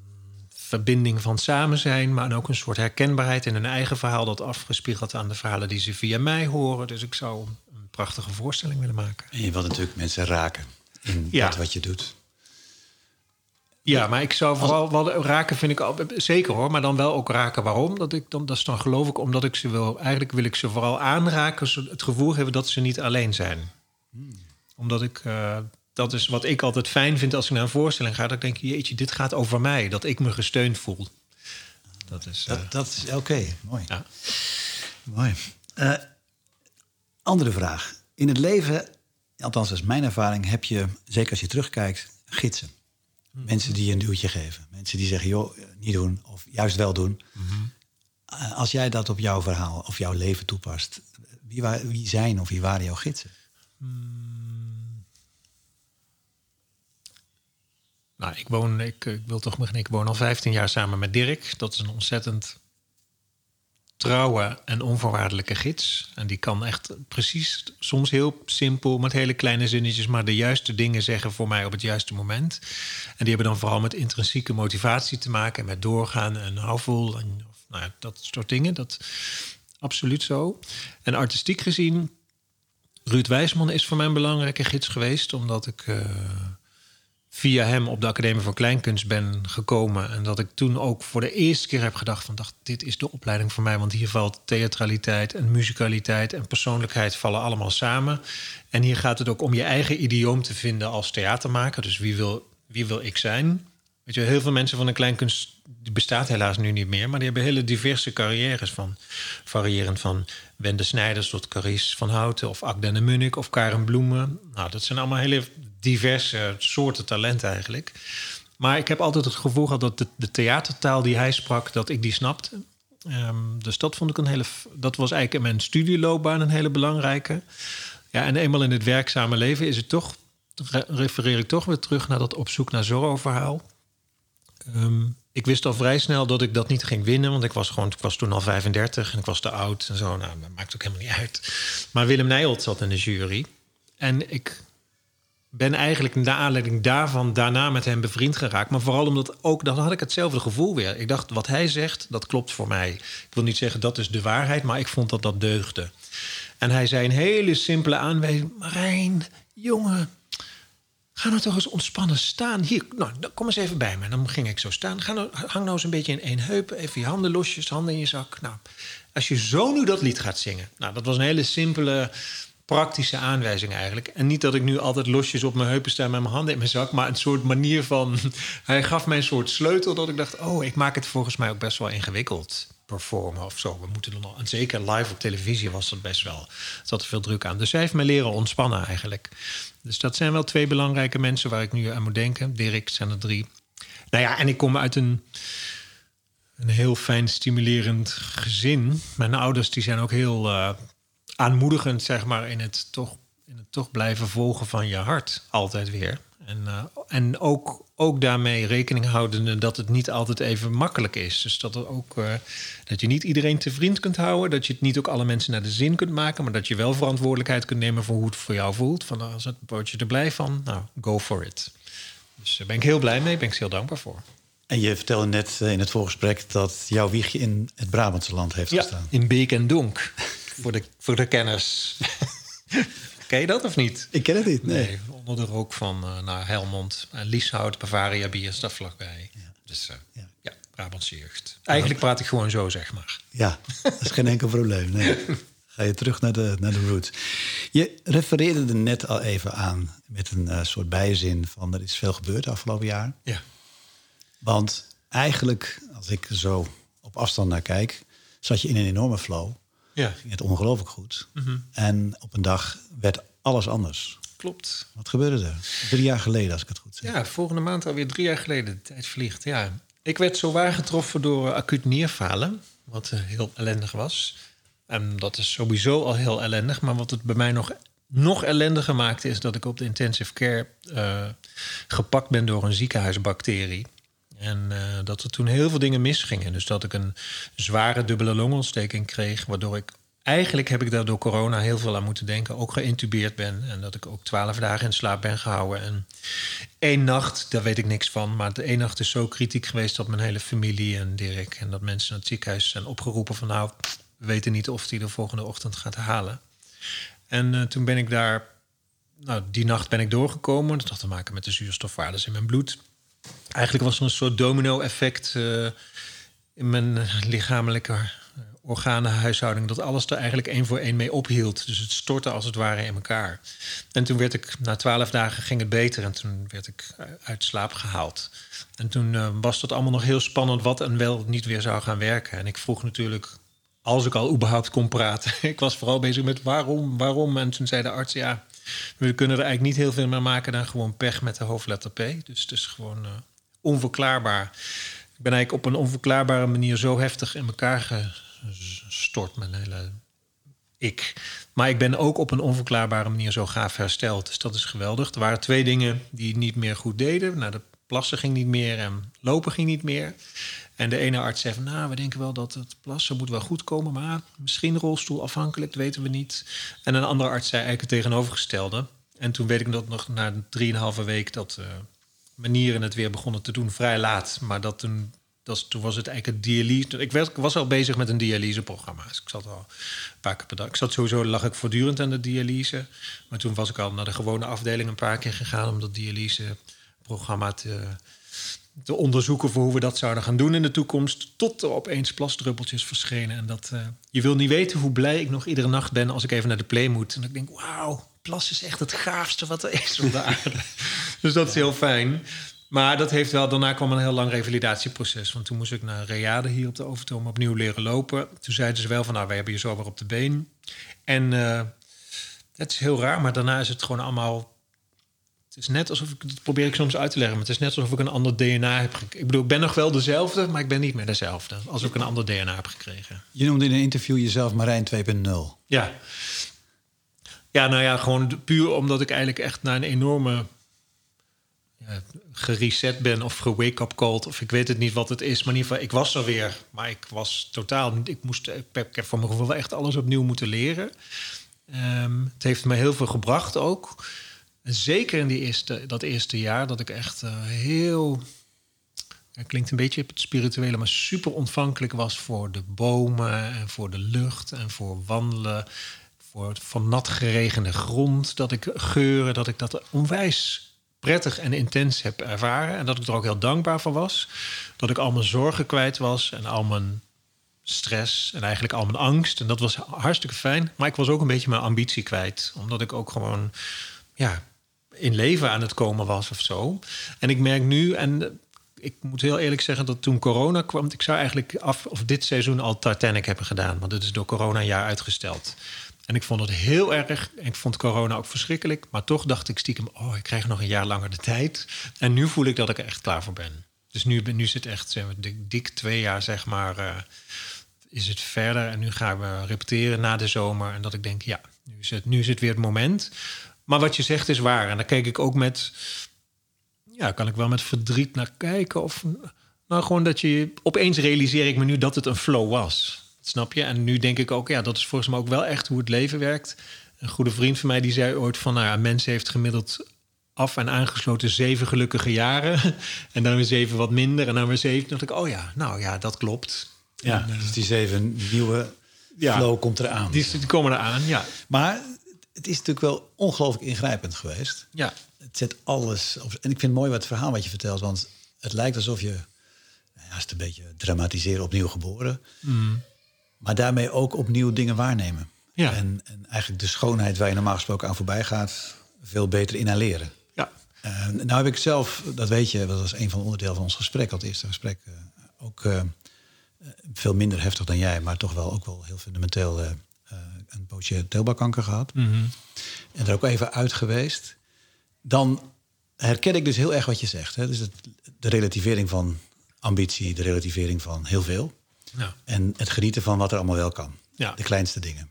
verbinding van samen zijn, maar ook een soort herkenbaarheid in hun eigen verhaal dat afgespiegeld aan de verhalen die ze via mij horen. Dus ik zou een prachtige voorstelling willen maken. En je wilt natuurlijk mensen raken in Ja. dat wat je doet. Ja, maar ik zou vooral wel raken, vind ik al, zeker hoor, maar dan wel ook raken. Waarom? Dat, ik dan, dat is dan geloof ik omdat ik ze wil, eigenlijk wil ik ze vooral aanraken, het gevoel hebben dat ze niet alleen zijn. Omdat ik, eh, dat is wat ik altijd fijn vind als ik naar een voorstelling ga, dat ik denk, jeetje, dit gaat over mij, dat ik me gesteund voel. Dat is. eh, Dat, dat is oké, mooi. ja. Mooi. Eh, andere vraag. In het leven, althans dat is mijn ervaring, heb je, zeker als je terugkijkt, gidsen. Mensen die je een duwtje geven. Mensen die zeggen, joh, niet doen of juist wel doen. Eh, als jij dat op jouw verhaal of jouw leven toepast, wie, wie zijn of wie waren jouw gidsen? Nou, ik woon, ik, ik wil toch beginnen. Ik woon al 15 jaar samen met Dirk. Dat is een ontzettend trouwe en onvoorwaardelijke gids. En die kan echt precies, soms heel simpel, met hele kleine zinnetjes, maar de juiste dingen zeggen voor mij op het juiste moment. En die hebben dan vooral met intrinsieke motivatie te maken, met doorgaan en hou vol en nou ja, dat soort dingen. Dat absoluut zo. En artistiek gezien, Ruud Wijsman is voor mij een belangrijke gids geweest, omdat ik. eh, via hem op de Academie voor Kleinkunst ben gekomen. En dat ik toen ook voor de eerste keer heb gedacht van... Dacht, dit is de opleiding voor mij, want hier valt theatraliteit... en musicaliteit en persoonlijkheid vallen allemaal samen. En hier gaat het ook om je eigen idioom te vinden als theatermaker. Dus wie wil, wie wil ik zijn? Weet je, heel veel mensen van de kleinkunst... die bestaat helaas nu niet meer... maar die hebben hele diverse carrières van... variërend van Wende Snijders tot Carice van Houten... of Agda de Munnik of Karen Bloemen. Nou, dat zijn allemaal hele diverse soorten talent eigenlijk. Maar ik heb altijd het gevoel gehad dat de, de theatertaal die hij sprak... dat ik die snapte. Ehm, dus dat vond ik een hele... Dat was eigenlijk in mijn studieloopbaan een hele belangrijke. Ja, en eenmaal in het werkzame leven is het toch... re- refereer ik toch weer terug naar dat op zoek naar Zorro-verhaal. Ehm, ik wist al vrij snel dat ik dat niet ging winnen, want ik was, gewoon, ik was toen al 35 en ik was te oud en zo. Nou, dat maakt ook helemaal niet uit. Maar Willem Nijholt zat in de jury. En ik ben eigenlijk naar aanleiding daarvan daarna met hem bevriend geraakt. Maar vooral omdat ook, dan had ik hetzelfde gevoel weer. Ik dacht, wat hij zegt, dat klopt voor mij. Ik wil niet zeggen dat is de waarheid, maar ik vond dat dat deugde. En hij zei een hele simpele aanwijzing. Marijn, jongen, Ga nou toch eens ontspannen staan. Hier, nou, kom eens even bij me. Dan ging ik zo staan. Ga nou, hang nou eens een beetje in één heup. Even je handen losjes, handen in je zak. Nou, als je zo nu dat lied gaat zingen. Nou, dat was een hele simpele, praktische aanwijzing eigenlijk. En niet dat ik nu altijd losjes op mijn heupen sta met mijn handen in mijn zak. Maar een soort manier van... Hij gaf mij een soort sleutel dat ik dacht... oh, ik maak het volgens mij ook best wel ingewikkeld performen of zo. We moeten dan al, en zeker live op televisie was dat best wel. Er zat er veel druk aan. Dus hij heeft me leren ontspannen eigenlijk. Dus dat zijn wel twee belangrijke mensen waar ik nu aan moet denken. Dirk zijn er drie. Nou ja, en ik kom uit een, een heel fijn, stimulerend gezin. Mijn ouders die zijn ook heel eh, aanmoedigend, zeg maar, in het, toch, in het toch blijven volgen van je hart. Altijd weer. En, eh, en ook, ook daarmee rekening houdende dat het niet altijd even makkelijk is. Dus dat, ook, eh, dat je niet iedereen te vriend kunt houden. Dat je het niet ook alle mensen naar de zin kunt maken. Maar dat je wel verantwoordelijkheid kunt nemen voor hoe het voor jou voelt. Van als het, word je er blij van, nou, go for it. Dus daar ben ik heel blij mee, ben ik heel dankbaar voor. En je vertelde net eh, in het voorgesprek dat jouw wiegje in het Brabantse land heeft gestaan. in Beek en Donk. Voor, de, voor de kenners. Ken je dat of niet? Ik ken het niet, nee. Nee, onder de rook van uh, naar Helmond. En Lieshout, Bavaria Bier staat vlakbij. Dus uh, Ja. ja. Brabantse jeugd. Eigenlijk praat ik gewoon zo, zeg maar. Ja, dat is geen enkel probleem. Nee. Ga je terug naar de, naar de roots. Je refereerde er net al even aan met een eh, soort bijzin van er is veel gebeurd afgelopen jaar. Ja. Want eigenlijk, als ik zo op afstand naar kijk, zat je in een enorme flow. Ja, Ging het ongelooflijk goed. Mhm. En op een dag werd alles anders. klopt. Wat gebeurde er? Drie jaar geleden, als ik het goed zeg. Ja, volgende maand alweer drie jaar geleden. De tijd vliegt, ja. Ik werd zo waar getroffen door acuut nierfalen. Wat eh, heel ellendig was. En dat is sowieso al heel ellendig. Maar wat het bij mij nog, nog ellendiger maakte... is dat ik op de intensive care eh, gepakt ben door een ziekenhuisbacterie. En uh, dat er toen heel veel dingen misgingen. Dus dat ik een zware dubbele longontsteking kreeg, waardoor ik eigenlijk heb ik daar door corona heel veel aan moeten denken. Ook geïntubeerd ben en dat ik ook twaalf dagen in slaap ben gehouden. En één nacht, daar weet ik niks van. Maar de één nacht is zo kritiek geweest dat mijn hele familie en Dirk en dat mensen naar het ziekenhuis zijn opgeroepen van nou, we weten niet of die de volgende ochtend gaat halen. En uh, toen ben ik daar, nou, die nacht ben ik doorgekomen. Dat had te maken met de zuurstofwaardes in mijn bloed. Eigenlijk was er een soort domino-effect uh, in mijn lichamelijke organenhuishouding, dat alles er eigenlijk één voor één mee ophield. Dus het stortte als het ware in elkaar. En toen werd ik, na twaalf dagen ging het beter en toen werd ik uit slaap gehaald. En toen uh, was dat allemaal nog heel spannend wat en wel niet weer zou gaan werken. En ik vroeg natuurlijk, als ik al überhaupt kon praten, ik was vooral bezig met waarom, waarom. En toen zei de arts, ja, we kunnen er eigenlijk niet heel veel meer maken dan gewoon pech met de hoofdletter P. Dus het is gewoon uh, onverklaarbaar. Ik ben eigenlijk op een onverklaarbare manier zo heftig in elkaar stort mijn hele ik. Maar ik ben ook op een onverklaarbare manier zo gaaf hersteld. Dus dat is geweldig. Er waren twee dingen die niet meer goed deden. Nou, de plassen ging niet meer en lopen ging niet meer. En de ene arts zei nou, we denken wel dat het plassen moet wel goed komen, maar misschien rolstoelafhankelijk, dat weten we niet. En een andere arts zei eigenlijk het tegenovergestelde. En toen weet ik dat nog na drieënhalve week dat uh, manieren het weer begonnen te doen, vrij laat. Maar dat toen dat, toen was het eigenlijk een dialyse. Ik, werd, was al bezig met een dialyseprogramma. Dus ik zat al een paar keer per dag. Ik zat sowieso, lag ik voortdurend aan de dialyse. Maar toen was ik al naar de gewone afdeling een paar keer gegaan om dat dialyseprogramma te, te onderzoeken voor hoe we dat zouden gaan doen in de toekomst. Tot er opeens plasdruppeltjes verschenen. En dat, uh, je wil niet weten hoe blij ik nog iedere nacht ben als ik even naar de play moet. En ik denk, wauw, plas is echt het gaafste wat er is op de aarde. dus dat is heel fijn. Maar dat heeft wel, daarna kwam een heel lang revalidatieproces. Want toen moest ik naar Reade hier op de Overtoom opnieuw leren lopen. Toen zeiden ze wel van, nou, wij hebben je zo weer op de been. En uh, het is heel raar, maar daarna is het gewoon allemaal... Het is net alsof ik, dat probeer ik soms uit te leggen, maar het is net alsof ik een ander DNA heb gekregen. Ik bedoel, ik ben nog wel dezelfde, maar ik ben niet meer dezelfde. Alsof ik een ander DNA heb gekregen. Je noemde in een interview jezelf Marijn 2.0. Ja. Ja, nou ja, gewoon puur omdat ik eigenlijk echt naar een enorme gereset ben of gewake-up called. Of ik weet het niet wat het is. Maar in ieder geval, ik was er weer. Maar ik was totaal... Ik, moest, ik heb voor mijn gevoel echt alles opnieuw moeten leren. Um, het heeft me heel veel gebracht ook. Zeker in die eerste, dat eerste jaar dat ik echt uh, heel... Het klinkt een beetje het spirituele, maar super ontvankelijk was voor de bomen en voor de lucht en voor wandelen. Voor van nat geregende grond, dat ik geuren, dat ik dat onwijs prettig en intens heb ervaren. En dat ik er ook heel dankbaar voor was. Dat ik al mijn zorgen kwijt was en al mijn stress en eigenlijk al mijn angst. En dat was hartstikke fijn. Maar ik was ook een beetje mijn ambitie kwijt. Omdat ik ook gewoon ja, in leven aan het komen was of zo. En ik merk nu, en ik moet heel eerlijk zeggen dat toen corona kwam, ik zou eigenlijk af of dit seizoen al Titanic hebben gedaan, want het is door corona een jaar uitgesteld. En ik vond het heel erg. Ik vond corona ook verschrikkelijk. Maar toch dacht ik stiekem: oh, ik krijg nog een jaar langer de tijd. En nu voel ik dat ik er echt klaar voor ben. Dus nu, nu zit echt zeg maar, dik, twee jaar, zeg maar. Uh, is het verder. En nu gaan we repeteren na de zomer. En dat ik denk: ja, nu is het, nu is het weer het moment. Maar wat je zegt is waar. En daar kijk ik ook met. Ja, kan ik wel met verdriet naar kijken. Of nou, gewoon dat je. Opeens realiseer ik me nu dat het een flow was. Snap je? En nu denk ik ook, ja, dat is volgens mij ook wel echt hoe het leven werkt. Een goede vriend van mij die zei ooit van, nou ja, mens heeft gemiddeld af en aangesloten zeven gelukkige jaren. en dan weer zeven wat minder. En dan weer zeven. dacht ik, oh ja, nou ja, dat klopt. Ja, en, uh, dus die zeven nieuwe ja, flow komt eraan. Die, die komen eraan, ja. Maar het is natuurlijk wel ongelooflijk ingrijpend geweest. Ja. Het zet alles op. En ik vind het mooi wat het verhaal wat je vertelt, want het lijkt alsof je, nou ja, het een beetje dramatiseren, opnieuw geboren. Mm. Maar daarmee ook opnieuw dingen waarnemen. Ja. En, en, eigenlijk de schoonheid waar je normaal gesproken aan voorbij gaat, veel beter inhaleren. Ja. Uh, nou heb ik zelf, dat weet je, dat was een van de onderdelen van ons gesprek, al het eerste gesprek, uh, ook uh, veel minder heftig dan jij, maar toch wel ook wel heel fundamenteel een pootje teelbakkanker gehad. Mm -hmm. En er ook even uit geweest. Dan herken ik dus heel erg wat je zegt. Hè? Dus het, de relativering van ambitie, de relativering van heel veel. Ja. En het genieten van wat er allemaal wel kan. Ja. De kleinste dingen.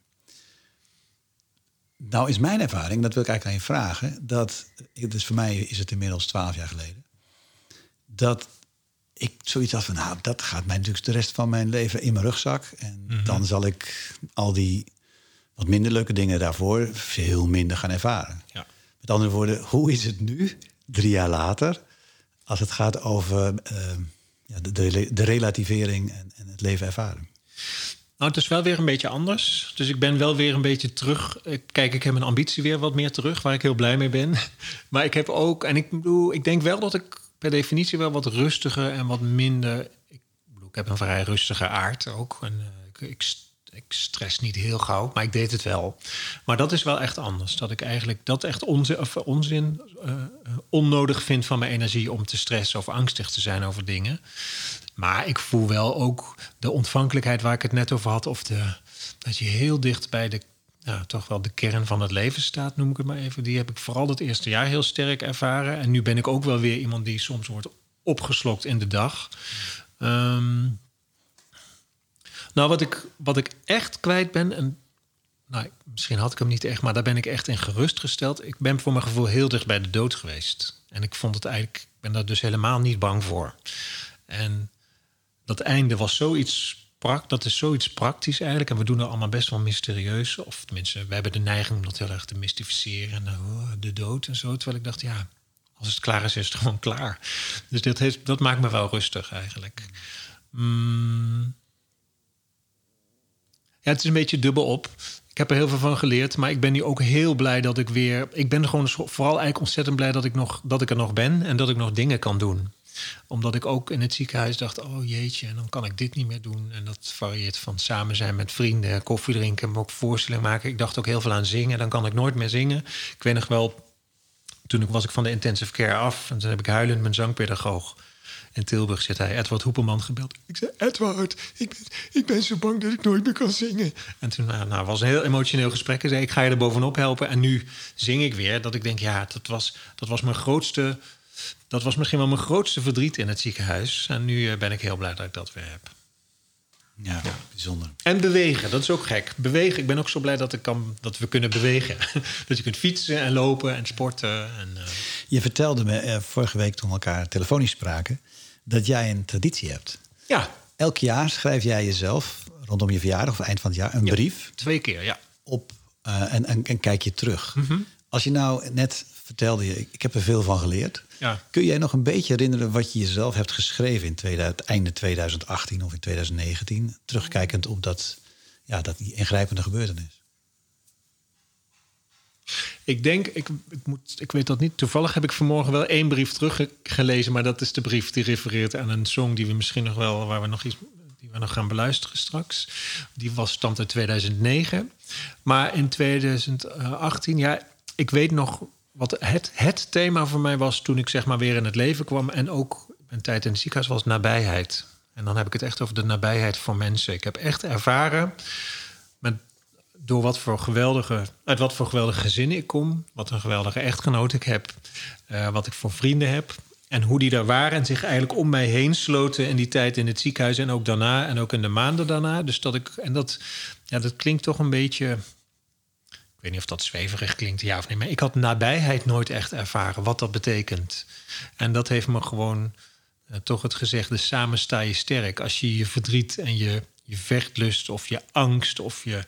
Nou is mijn ervaring, dat wil ik eigenlijk aan je vragen, dat, dus voor mij is het inmiddels twaalf jaar geleden, dat ik zoiets had van, nou, dat gaat mij natuurlijk de rest van mijn leven in mijn rugzak. En Mhm. dan zal ik al die wat minder leuke dingen daarvoor veel minder gaan ervaren. Ja. Met andere woorden, hoe is het nu, drie jaar later, als het gaat over eh, ja, de, de, de relativering en, en het leven ervaren? Nou, het is wel weer een beetje anders. Dus ik ben wel weer een beetje terug. Kijk, ik heb mijn ambitie weer wat meer terug, waar ik heel blij mee ben. Maar ik heb ook, en ik bedoel, ik denk wel dat ik per definitie wel wat rustiger en wat minder. Ik bedoel, ik heb een vrij rustige aard ook. En, eh, ik, ik, ik stress niet heel gauw, maar ik deed het wel. Maar dat is wel echt anders. Dat ik eigenlijk dat echt onzin, of onzin eh, onnodig vind van mijn energie om te stressen of angstig te zijn over dingen. Maar ik voel wel ook de ontvankelijkheid waar ik het net over had. Of de, dat je heel dicht bij de, ja, toch wel de kern van het leven staat, noem ik het maar even. Die heb ik vooral het eerste jaar heel sterk ervaren. En nu ben ik ook wel weer iemand die soms wordt opgeslokt in de dag. Ehm, nou, wat ik, wat ik echt kwijt ben, en nou, misschien had ik hem niet echt, maar daar ben ik echt in gerustgesteld. Ik ben voor mijn gevoel heel dicht bij de dood geweest. En ik vond het eigenlijk, ik ben daar dus helemaal niet bang voor. En dat einde was zoiets, dat is zoiets praktisch eigenlijk. En we doen er allemaal best wel mysterieus. Of tenminste, we hebben de neiging om dat heel erg te mystificeren. En oh, de dood en zo. Terwijl ik dacht, ja, als het klaar is, is het gewoon klaar. Dus dat, heeft, dat maakt me wel rustig eigenlijk. Mm. Het is een beetje dubbel op. Ik heb er heel veel van geleerd, maar ik ben nu ook heel blij dat ik weer. Ik ben gewoon vooral eigenlijk ontzettend blij dat ik, nog, dat ik er nog ben en dat ik nog dingen kan doen. Omdat ik ook in het ziekenhuis dacht: oh jeetje, en dan kan ik dit niet meer doen. En dat varieert van samen zijn met vrienden, koffie drinken, maar ook voorstellingen maken. Ik dacht ook heel veel aan zingen, dan kan ik nooit meer zingen. Ik weet nog wel, toen ik- was ik van de intensive care af en toen heb ik huilend mijn zangpedagoog in Tilburg zit hij Edward Hoepelman gebeld. Ik zei, Edward, ik ben, ik ben zo bang dat ik nooit meer kan zingen. En toen nou, nou, was een heel emotioneel gesprek. Hij zei, ik ga je er bovenop helpen. En nu zing ik weer. Dat ik denk, ja, dat was, dat was mijn grootste... Dat was misschien wel mijn grootste verdriet in het ziekenhuis. En nu eh, ben ik heel blij dat ik dat weer heb. Ja, bijzonder. En bewegen, dat is ook gek. Bewegen, ik ben ook zo blij dat, ik kan, dat we kunnen bewegen. dat je kunt fietsen en lopen en sporten. En, eh, Je vertelde me eh, vorige week toen we elkaar telefonisch spraken... dat jij een traditie hebt. ja, Elk jaar schrijf jij jezelf rondom je verjaardag of eind van het jaar een Ja. brief twee keer, ja. op eh, en, en, en kijk je terug. Mhm. Als je nou net vertelde, je, ik- heb er veel van geleerd. Ja. Kun jij nog een beetje herinneren wat je jezelf hebt geschreven in 2000, einde 2018 of in 2019? Terugkijkend op dat, ja, dat ingrijpende gebeurtenis. Ik denk, ik, ik, moet, ik weet dat niet. Toevallig heb ik vanmorgen wel één brief teruggelezen, maar dat is de brief die refereert aan een song die we misschien nog wel, waar we nog iets, die we nog gaan beluisteren straks. Die was stamt uit 2009, maar in 2018, ja, ik weet nog wat het, het thema voor mij was toen ik zeg maar weer in het leven kwam en ook een tijd in het ziekenhuis was nabijheid. En dan heb ik het echt over de nabijheid voor mensen. Ik heb echt ervaren met door wat voor geweldige, uit wat voor geweldige gezinnen ik kom, wat een geweldige echtgenoot ik heb, eh, wat ik voor vrienden heb. En hoe die daar waren en zich eigenlijk om mij heen sloten in die tijd in het ziekenhuis en ook daarna en ook in de maanden daarna. Dus dat ik, en dat, ja, dat klinkt toch een beetje, ik weet niet of dat zweverig klinkt, ja of nee, maar ik had nabijheid nooit echt ervaren wat dat betekent. En dat heeft me gewoon eh, toch het gezegde, samen sta je sterk. Als je je verdriet en je, je vechtlust of je angst of je,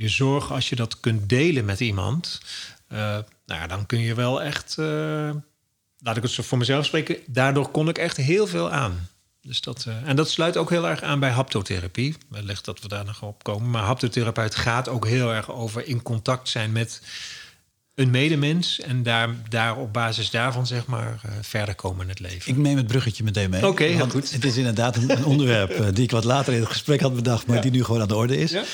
je zorg, als je dat kunt delen met iemand, eh, nou ja, dan kun je wel echt, eh, laat ik het zo voor mezelf spreken, daardoor kon ik echt heel veel aan. Dus dat, eh, en dat sluit ook heel erg aan bij haptotherapie. Wellicht dat we daar nog op komen. Maar haptotherapeut gaat ook heel erg over in contact zijn met een medemens. En daar, daar op basis daarvan zeg maar eh, verder komen in het leven. Ik neem het bruggetje meteen mee. Oké, heel goed. Het is inderdaad een, een onderwerp eh, die ik wat later in het gesprek had bedacht, maar Ja. die nu gewoon aan de orde is. Ja.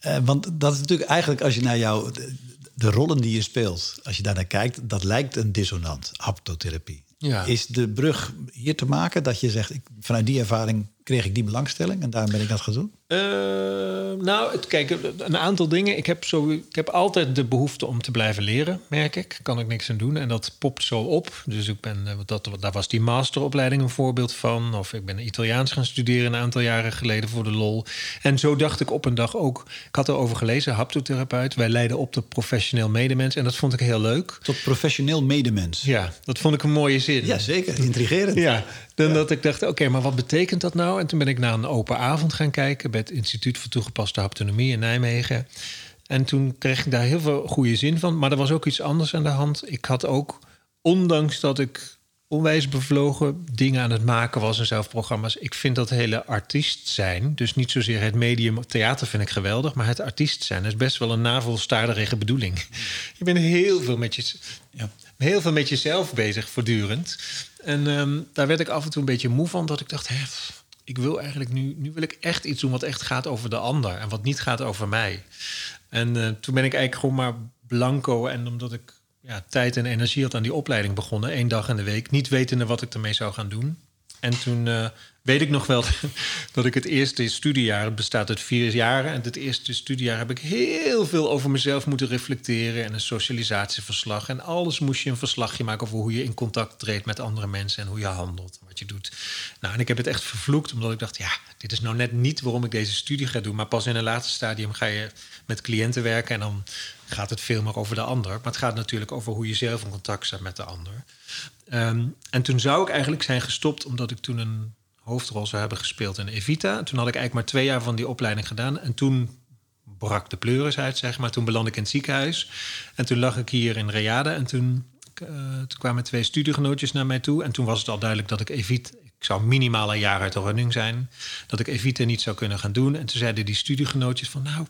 Eh, want dat is natuurlijk eigenlijk, als je naar jou, de, de rollen die je speelt, als je daar naar kijkt, dat lijkt een dissonant, haptotherapie. Ja. Is de brug hier te maken dat je zegt, ik, vanuit die ervaring kreeg ik die belangstelling en daarom ben ik dat gaan doen? Eh, nou, het, kijk, een aantal dingen. Ik heb, zo, ik heb altijd de behoefte om te blijven leren, merk ik. Kan ik niks aan doen. En dat popt zo op. Dus ik ben, eh, dat, daar was die masteropleiding een voorbeeld van. Of ik ben Italiaans gaan studeren een aantal jaren geleden voor de lol. En zo dacht ik op een dag ook. Ik had erover gelezen, haptotherapeut. Wij leiden op de professioneel medemens. En dat vond ik heel leuk. Tot professioneel medemens. Ja, dat vond ik een mooie zin. Ja, zeker. Intrigerend. Ja, dan dat ik dacht, oké, maar wat betekent dat nou? En toen ben ik naar een open avond gaan kijken... bij het Instituut voor Toegepaste Haptonomie in Nijmegen. En toen kreeg ik daar heel veel goede zin van. Maar er was ook iets anders aan de hand. Ik had ook, ondanks dat ik onwijs bevlogen dingen aan het maken was en zelf programma's. Ik vind dat hele artiest zijn, dus niet zozeer het medium theater vind ik geweldig, maar het artiest zijn is best wel een navelstaarderige bedoeling. Je bent heel veel met, je, ja, heel veel met jezelf bezig voortdurend. En ehm, daar werd ik af en toe een beetje moe van, dat ik dacht, hè, ik wil eigenlijk nu, nu wil ik echt iets doen wat echt gaat over de ander en wat niet gaat over mij. En uh, toen ben ik eigenlijk gewoon maar blanco en omdat ik ja, tijd en energie had aan die opleiding begonnen. één dag in de week. Niet wetende wat ik ermee zou gaan doen. En toen uh, weet ik nog wel dat ik het eerste studiejaar, het bestaat uit vier jaren. En het eerste studiejaar heb ik heel veel over mezelf moeten reflecteren. En een socialisatieverslag. En alles moest je een verslagje maken over hoe je in contact treedt met andere mensen. En hoe je handelt en wat je doet. Nou, en ik heb het echt vervloekt, omdat ik dacht, ja, dit is nou net niet waarom ik deze studie ga doen. Maar pas in een later stadium ga je met cliënten werken. En dan gaat het veel meer over de ander. Maar het gaat natuurlijk over hoe je zelf in contact staat met de ander. Ehm, en toen zou ik eigenlijk zijn gestopt, omdat ik toen een hoofdrol zou hebben gespeeld in Evita. toen had ik eigenlijk maar twee jaar van die opleiding gedaan. En toen brak de pleuris uit, zeg maar. Toen belandde ik in het ziekenhuis. En toen lag ik hier in Reade. En toen, uh, toen kwamen twee studiegenootjes naar mij toe. En toen was het al duidelijk dat ik Evita... Ik zou minimaal een jaar uit de running zijn. Dat ik Evita niet zou kunnen gaan doen. En toen zeiden die studiegenootjes van... nou,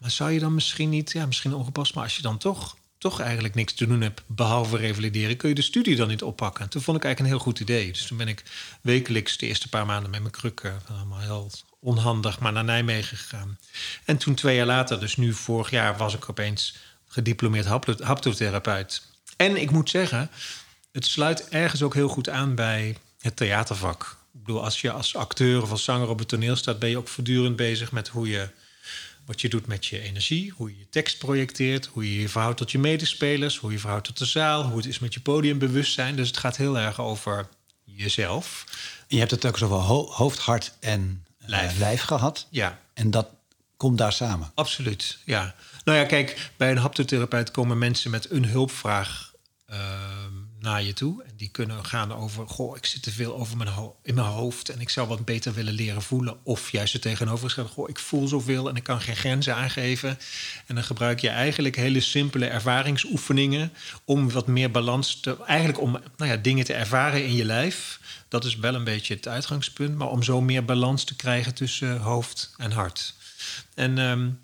maar zou je dan misschien niet, ja, misschien ongepast, maar als je dan toch, toch eigenlijk niks te doen hebt behalve revalideren, kun je de studie dan niet oppakken? toen vond ik eigenlijk een heel goed idee. Dus toen ben ik wekelijks de eerste paar maanden met mijn krukken, allemaal heel onhandig, maar naar Nijmegen gegaan. En toen twee jaar later, dus nu vorig jaar, was ik opeens gediplomeerd haptotherapeut. En ik moet zeggen, het sluit ergens ook heel goed aan bij het theatervak. Ik bedoel, als je als acteur of als zanger op het toneel staat, ben je ook voortdurend bezig met hoe je wat je doet met je energie, hoe je je tekst projecteert, hoe je je verhoudt tot je medespelers, hoe je verhoudt tot de zaal, hoe het is met je podiumbewustzijn. Dus het gaat heel erg over jezelf. je hebt het ook zoveel ho hoofd, hart en eh, lijf. lijf gehad. Ja. En dat komt daar samen. Absoluut, ja. Nou ja, kijk, bij een haptotherapeut komen mensen met een hulpvraag uh, naar je toe. En die kunnen gaan over, goh, ik zit te veel over mijn in mijn hoofd en ik zou wat beter willen leren voelen. Of juist het tegenovergestelde, goh, ik voel zoveel en ik kan geen grenzen aangeven. En dan gebruik je eigenlijk hele simpele ervaringsoefeningen om wat meer balans te, eigenlijk om nou ja, dingen te ervaren in je lijf. Dat is wel een beetje het uitgangspunt, maar om zo meer balans te krijgen tussen hoofd en hart. En um,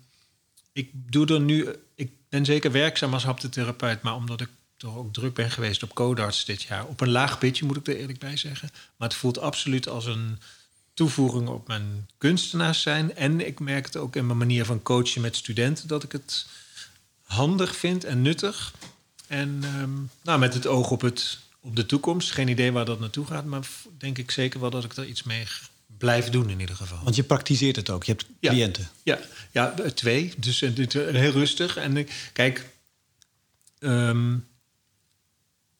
ik doe er nu, ik ben zeker werkzaam als haptotherapeut, maar omdat ik toch ook druk ben geweest op Codarts dit jaar. Op een laag pitje moet ik er eerlijk bij zeggen. Maar het voelt absoluut als een toevoeging op mijn kunstenaars zijn. En ik merk het ook in mijn manier van coachen met studenten dat ik het handig vind en nuttig. En ehm, nou, met het oog op, het, op de toekomst. Geen idee waar dat naartoe gaat, maar denk ik zeker wel dat ik er iets mee blijf doen in ieder geval. Want je praktiseert het ook, je hebt cliënten. Ja, ja, twee. Dus uh, heel rustig. En uh, kijk, um,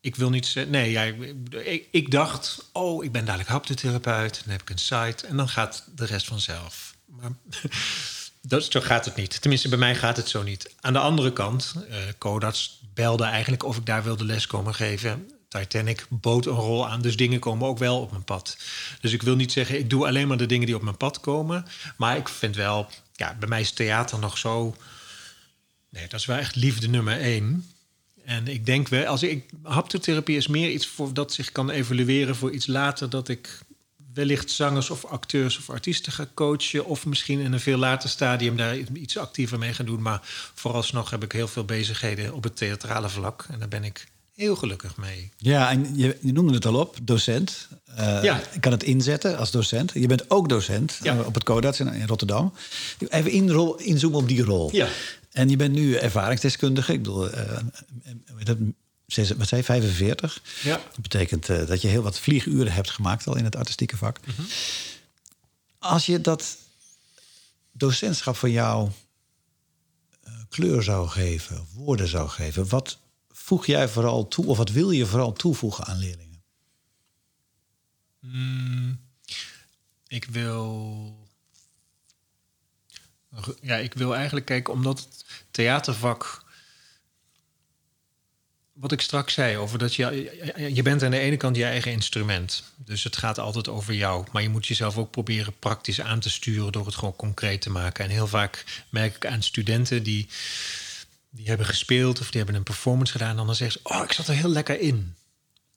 ik wil niet zeggen. Nee, ja, ik, ik, dacht, oh, ik ben dadelijk haptotherapeut. Dan heb ik een site en dan gaat de rest vanzelf. Maar dat, zo gaat het niet. Tenminste, bij mij gaat het zo niet. Aan de andere kant, uh, Codarts belde eigenlijk of ik daar wilde les komen geven. Titanic bood een rol aan, dus dingen komen ook wel op mijn pad. Dus ik wil niet zeggen, ik doe alleen maar de dingen die op mijn pad komen. Maar ik vind wel, ja, bij mij is theater nog zo. Nee, dat is wel echt liefde nummer één. En ik denk wel, als ik, haptotherapie is meer iets voor dat zich kan evolueren voor iets later dat ik wellicht zangers of acteurs of artiesten ga coachen. Of misschien in een veel later stadium daar iets actiever mee gaan doen. Maar vooralsnog heb ik heel veel bezigheden op het theatrale vlak. En daar ben ik heel gelukkig mee. Ja, en je, je noemde het al op, docent. Uh, ja. Ik kan het inzetten als docent. Je bent ook docent ja. op het CODATS in, in Rotterdam. Even inzoomen op die rol. Ja. En je bent nu ervaringsdeskundige. Ik bedoel, uh, wat zei 45? Ja. Dat betekent uh, dat je heel wat vlieguren hebt gemaakt al in het artistieke vak. Mm -hmm. Als je dat docentschap van jou uh, kleur zou geven, woorden zou geven, wat voeg jij vooral toe of wat wil je vooral toevoegen aan leerlingen? Mm, ik wil ja, ik wil eigenlijk kijken, omdat het theatervak wat ik straks zei over dat je, je bent aan de ene kant je eigen instrument. Dus het gaat altijd over jou. Maar je moet jezelf ook proberen praktisch aan te sturen door het gewoon concreet te maken. En heel vaak merk ik aan studenten die, die hebben gespeeld of die hebben een performance gedaan. En dan zeggen ze, oh, ik zat er heel lekker in.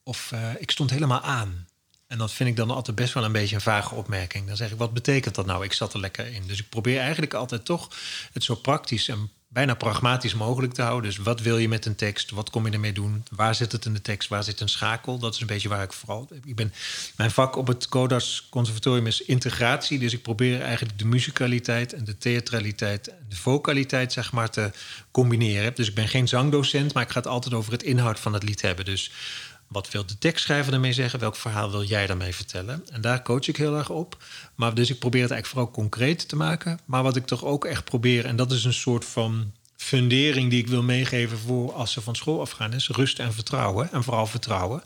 Of uh, ik stond helemaal aan. En dat vind ik dan altijd best wel een beetje een vage opmerking. Dan zeg ik, wat betekent dat nou? Ik zat er lekker in. Dus ik probeer eigenlijk altijd toch het zo praktisch en bijna pragmatisch mogelijk te houden. Dus wat wil je met een tekst? Wat kom je ermee doen? Waar zit het in de tekst? Waar zit een schakel? Dat is een beetje waar ik vooral... Ik ben, mijn vak op het Codas Conservatorium is integratie. Dus ik probeer eigenlijk de muzikaliteit en de theatraliteit... en de vocaliteit, zeg maar, te combineren. Dus ik ben geen zangdocent, maar ik ga het altijd over het inhoud van het lied hebben. Dus wat wil de tekstschrijver ermee zeggen? Welk verhaal wil jij daarmee vertellen? En daar coach ik heel erg op. Maar dus ik probeer het eigenlijk vooral concreet te maken. Maar wat ik toch ook echt probeer, en dat is een soort van fundering die ik wil meegeven voor als ze van school afgaan, is rust en vertrouwen. En vooral vertrouwen.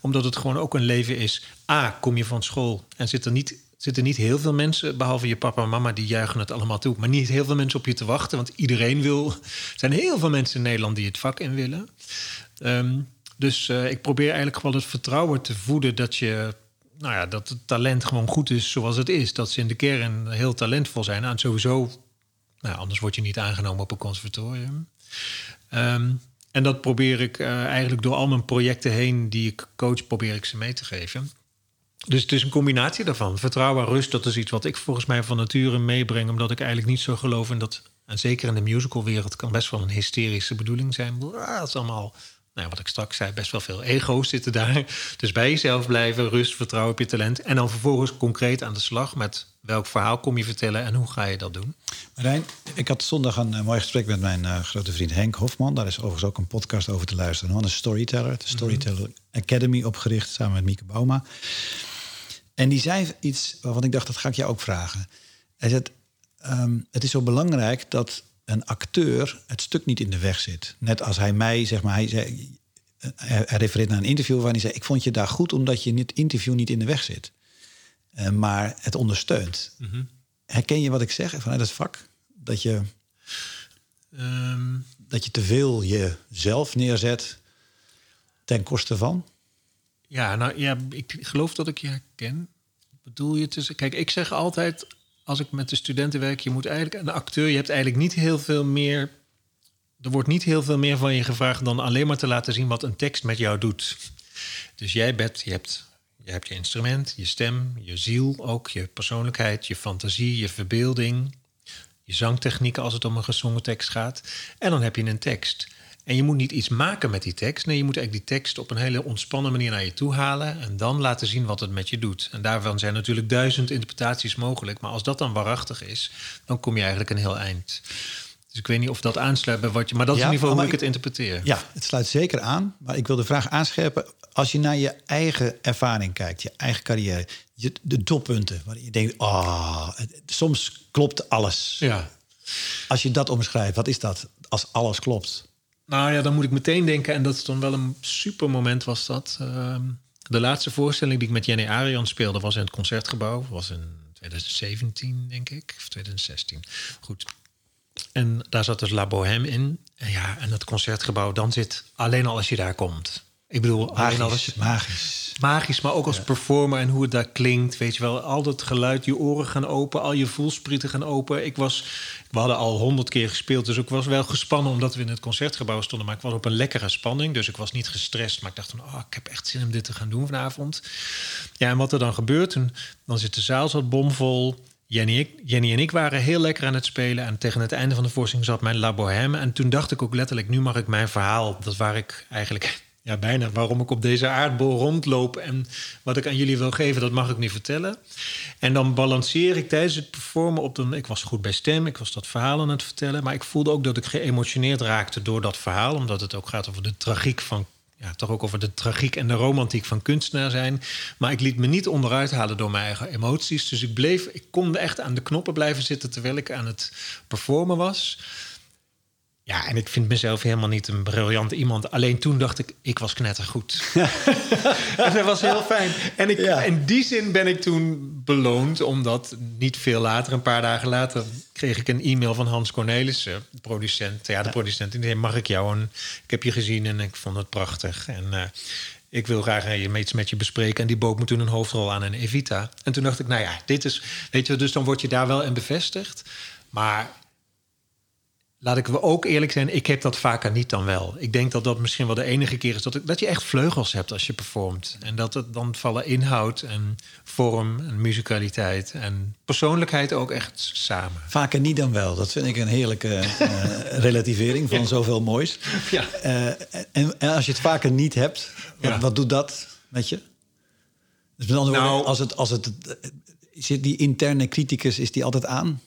Omdat het gewoon ook een leven is. A, kom je van school en zit er niet zitten niet heel veel mensen, behalve je papa en mama, die juichen het allemaal toe. Maar niet heel veel mensen op je te wachten, want iedereen wil. Er zijn heel veel mensen in Nederland die het vak in willen. Um, dus uh, ik probeer eigenlijk gewoon het vertrouwen te voeden dat je. Nou ja, dat het talent gewoon goed is zoals het is. Dat ze in de kern heel talentvol zijn. Nou, en sowieso, nou, anders word je niet aangenomen op een conservatorium. Um, en dat probeer ik uh, eigenlijk door al mijn projecten heen die ik coach, probeer ik ze mee te geven. Dus het is een combinatie daarvan. Vertrouwen en rust, dat is iets wat ik volgens mij van nature meebreng, omdat ik eigenlijk niet zo geloof in dat. En zeker in de musicalwereld kan best wel een hysterische bedoeling zijn. Het is allemaal nou, wat ik straks zei, best wel veel ego's zitten daar. Dus bij jezelf blijven, rust, vertrouwen op je talent. En dan vervolgens concreet aan de slag met welk verhaal kom je vertellen en hoe ga je dat doen. Marijn, ik had zondag een, mooi gesprek met mijn uh, grote vriend Henk Hofman. Daar is overigens ook een podcast over te luisteren. Een storyteller, de mhm. Storyteller Academy opgericht samen met Mieke Bauma. En die zei iets waarvan ik dacht, dat ga ik jou ook vragen. Hij zei, um, het is zo belangrijk dat een acteur het stuk niet in de weg zit. Net als hij mij, zeg maar, hij, zei, hij, refereert naar een interview waarin hij zei: Ik vond je daar goed omdat je in het interview niet in de weg zit, uh, maar het ondersteunt. Mhm. Herken je wat ik zeg vanuit het vak? Dat je, um, dat je te veel jezelf neerzet ten koste van? Ja, nou ja, ik geloof dat ik je herken. Bedoel je tussen. Kijk, ik zeg altijd: als ik met de studenten werk, je moet eigenlijk een acteur, je hebt eigenlijk niet heel veel meer. Er wordt niet heel veel meer van je gevraagd dan alleen maar te laten zien wat een tekst met jou doet. Dus jij bent, je hebt, je hebt je instrument, je stem, je ziel ook, je persoonlijkheid, je fantasie, je verbeelding, je zangtechnieken als het om een gezongen tekst gaat. En dan heb je een tekst. En je moet niet iets maken met die tekst. Nee, je moet eigenlijk die tekst op een hele ontspannen manier naar je toe halen. En dan laten zien wat het met je doet. En daarvan zijn natuurlijk duizend interpretaties mogelijk. Maar als dat dan waarachtig is, dan kom je eigenlijk een heel eind. Dus ik weet niet of dat aansluit bij wat je. Maar dat is in ieder geval hoe ik het interpreteer. Ja, het sluit zeker aan. Maar ik wil de vraag aanscherpen. Als je naar je eigen ervaring kijkt, je eigen carrière, je, de toppunten, waar je denkt, oh, soms klopt alles. Ja. Als je dat omschrijft, wat is dat? Als alles klopt. Nou ja, dan moet ik meteen denken, en dat is dan wel een super moment was dat. Ehm, de laatste voorstelling die ik met Jenny Arian speelde was in het Concertgebouw. Was in 2017, denk ik, of 2016. Goed. En daar zat dus La Bohème in. En ja, en het Concertgebouw, dan zit alleen al als je daar komt. Ik bedoel, magisch, alles, magisch. Magisch, maar ook als performer en hoe het daar klinkt. Weet je wel, al dat geluid, je oren gaan open, al je voelsprieten gaan open. Ik was, we hadden al honderd keer gespeeld, dus ik was wel gespannen omdat we in het concertgebouw stonden. Maar ik was op een lekkere spanning, dus ik was niet gestrest. Maar ik dacht van, oh, ik heb echt zin om dit te gaan doen vanavond. Ja, en wat er dan gebeurt, dan zit de zaal zo bomvol. Jenny, Jenny, en ik waren heel lekker aan het spelen. En tegen het einde van de voorstelling zat mijn La Bohème. En toen dacht ik ook letterlijk, nu mag ik mijn verhaal... dat waar ik eigenlijk ja, bijna waarom ik op deze aardbol rondloop en wat ik aan jullie wil geven, dat mag ik niet vertellen. En dan balanceer ik tijdens het performen op de. Ik was goed bij stem, ik was dat verhaal aan het vertellen, maar ik voelde ook dat ik geëmotioneerd raakte door dat verhaal, omdat het ook gaat over de tragiek van. Ja, toch ook over de tragiek en de romantiek van kunstenaar zijn. Maar ik liet me niet onderuit halen door mijn eigen emoties. Dus ik bleef, ik kon echt aan de knoppen blijven zitten terwijl ik aan het performen was. Ja, en ik vind mezelf helemaal niet een briljant iemand. Alleen toen dacht ik, ik was knettergoed. en dat was heel fijn. En ik, Ja. in die zin ben ik toen beloond, omdat niet veel later, een paar dagen later, kreeg ik een e-mail van Hans Cornelissen, de producent, ja, de producent. En die zei, mag ik jou een, ik heb je gezien en ik vond het prachtig. En eh, ik wil graag eh, je iets met je bespreken. En die bood me toen een hoofdrol aan in Evita. En toen dacht ik, nou ja, dit is, weet je, dus dan word je daar wel in bevestigd. Maar laat ik wel ook eerlijk zijn, ik heb dat vaker niet dan wel. Ik denk dat dat misschien wel de enige keer is dat, ik, dat je echt vleugels hebt als je performt. En dat het dan vallen inhoud en vorm en muzikaliteit en persoonlijkheid ook echt samen. Vaker niet dan wel. Dat vind ik een heerlijke eh, relativering van zoveel moois. Ja. Eh, en, en als je het vaker niet hebt, wat, Ja. wat doet dat met je? Dus met andere Nou- woorden, als het, als het, eh, zit die interne criticus, is die altijd aan?